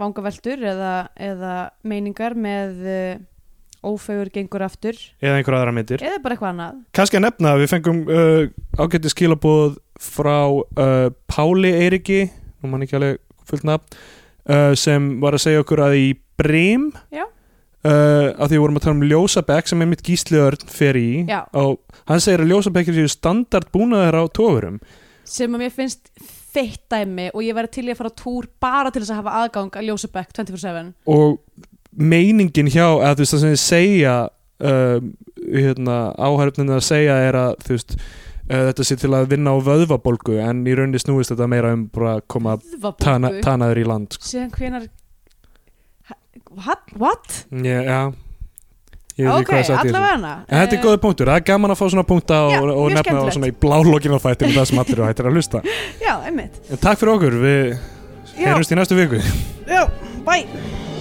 vangaveltur eða, eða meiningar með uh, ófegur gengur aftur. Eða einhver aðra myndir. Eða bara eitthvað annað. Kannski að nefna við fengum uh, ágætti skilabóð frá uh, Páli Eiriki nú mann ekki alveg fullt nafn sem var að segja okkur að í Brim Já. Uh, að því við vorum að tala um ljósabekk sem er mitt gísliörn fer í Já. og hann segir að ljósabekkir séu standard búnaðar á tófurum sem að mér finnst feitt dæmi og ég væri til í að fara á túr bara til þess að hafa aðgang að Ljósabekk 24-7 og meiningin hjá að þú veist það sem þið segja um, hérna, áhærfninu að segja er að þú veist uh, þetta sé til að vinna á vöðvabolgu en í rauninni snúist þetta meira um bara að koma tana, tanaður í land sko. síðan hvenar What? What? Já, já veit ekki Ok, allavega þetta er góða punktur, það er gaman að fá svona punkta Já, og, og mjög nefna það svona í blálókin á þættinu það sem allir eru hættir að hlusta. *laughs* Já, einmitt. En takk fyrir okkur, við Já, heyrumst í næstu viku. Já, bye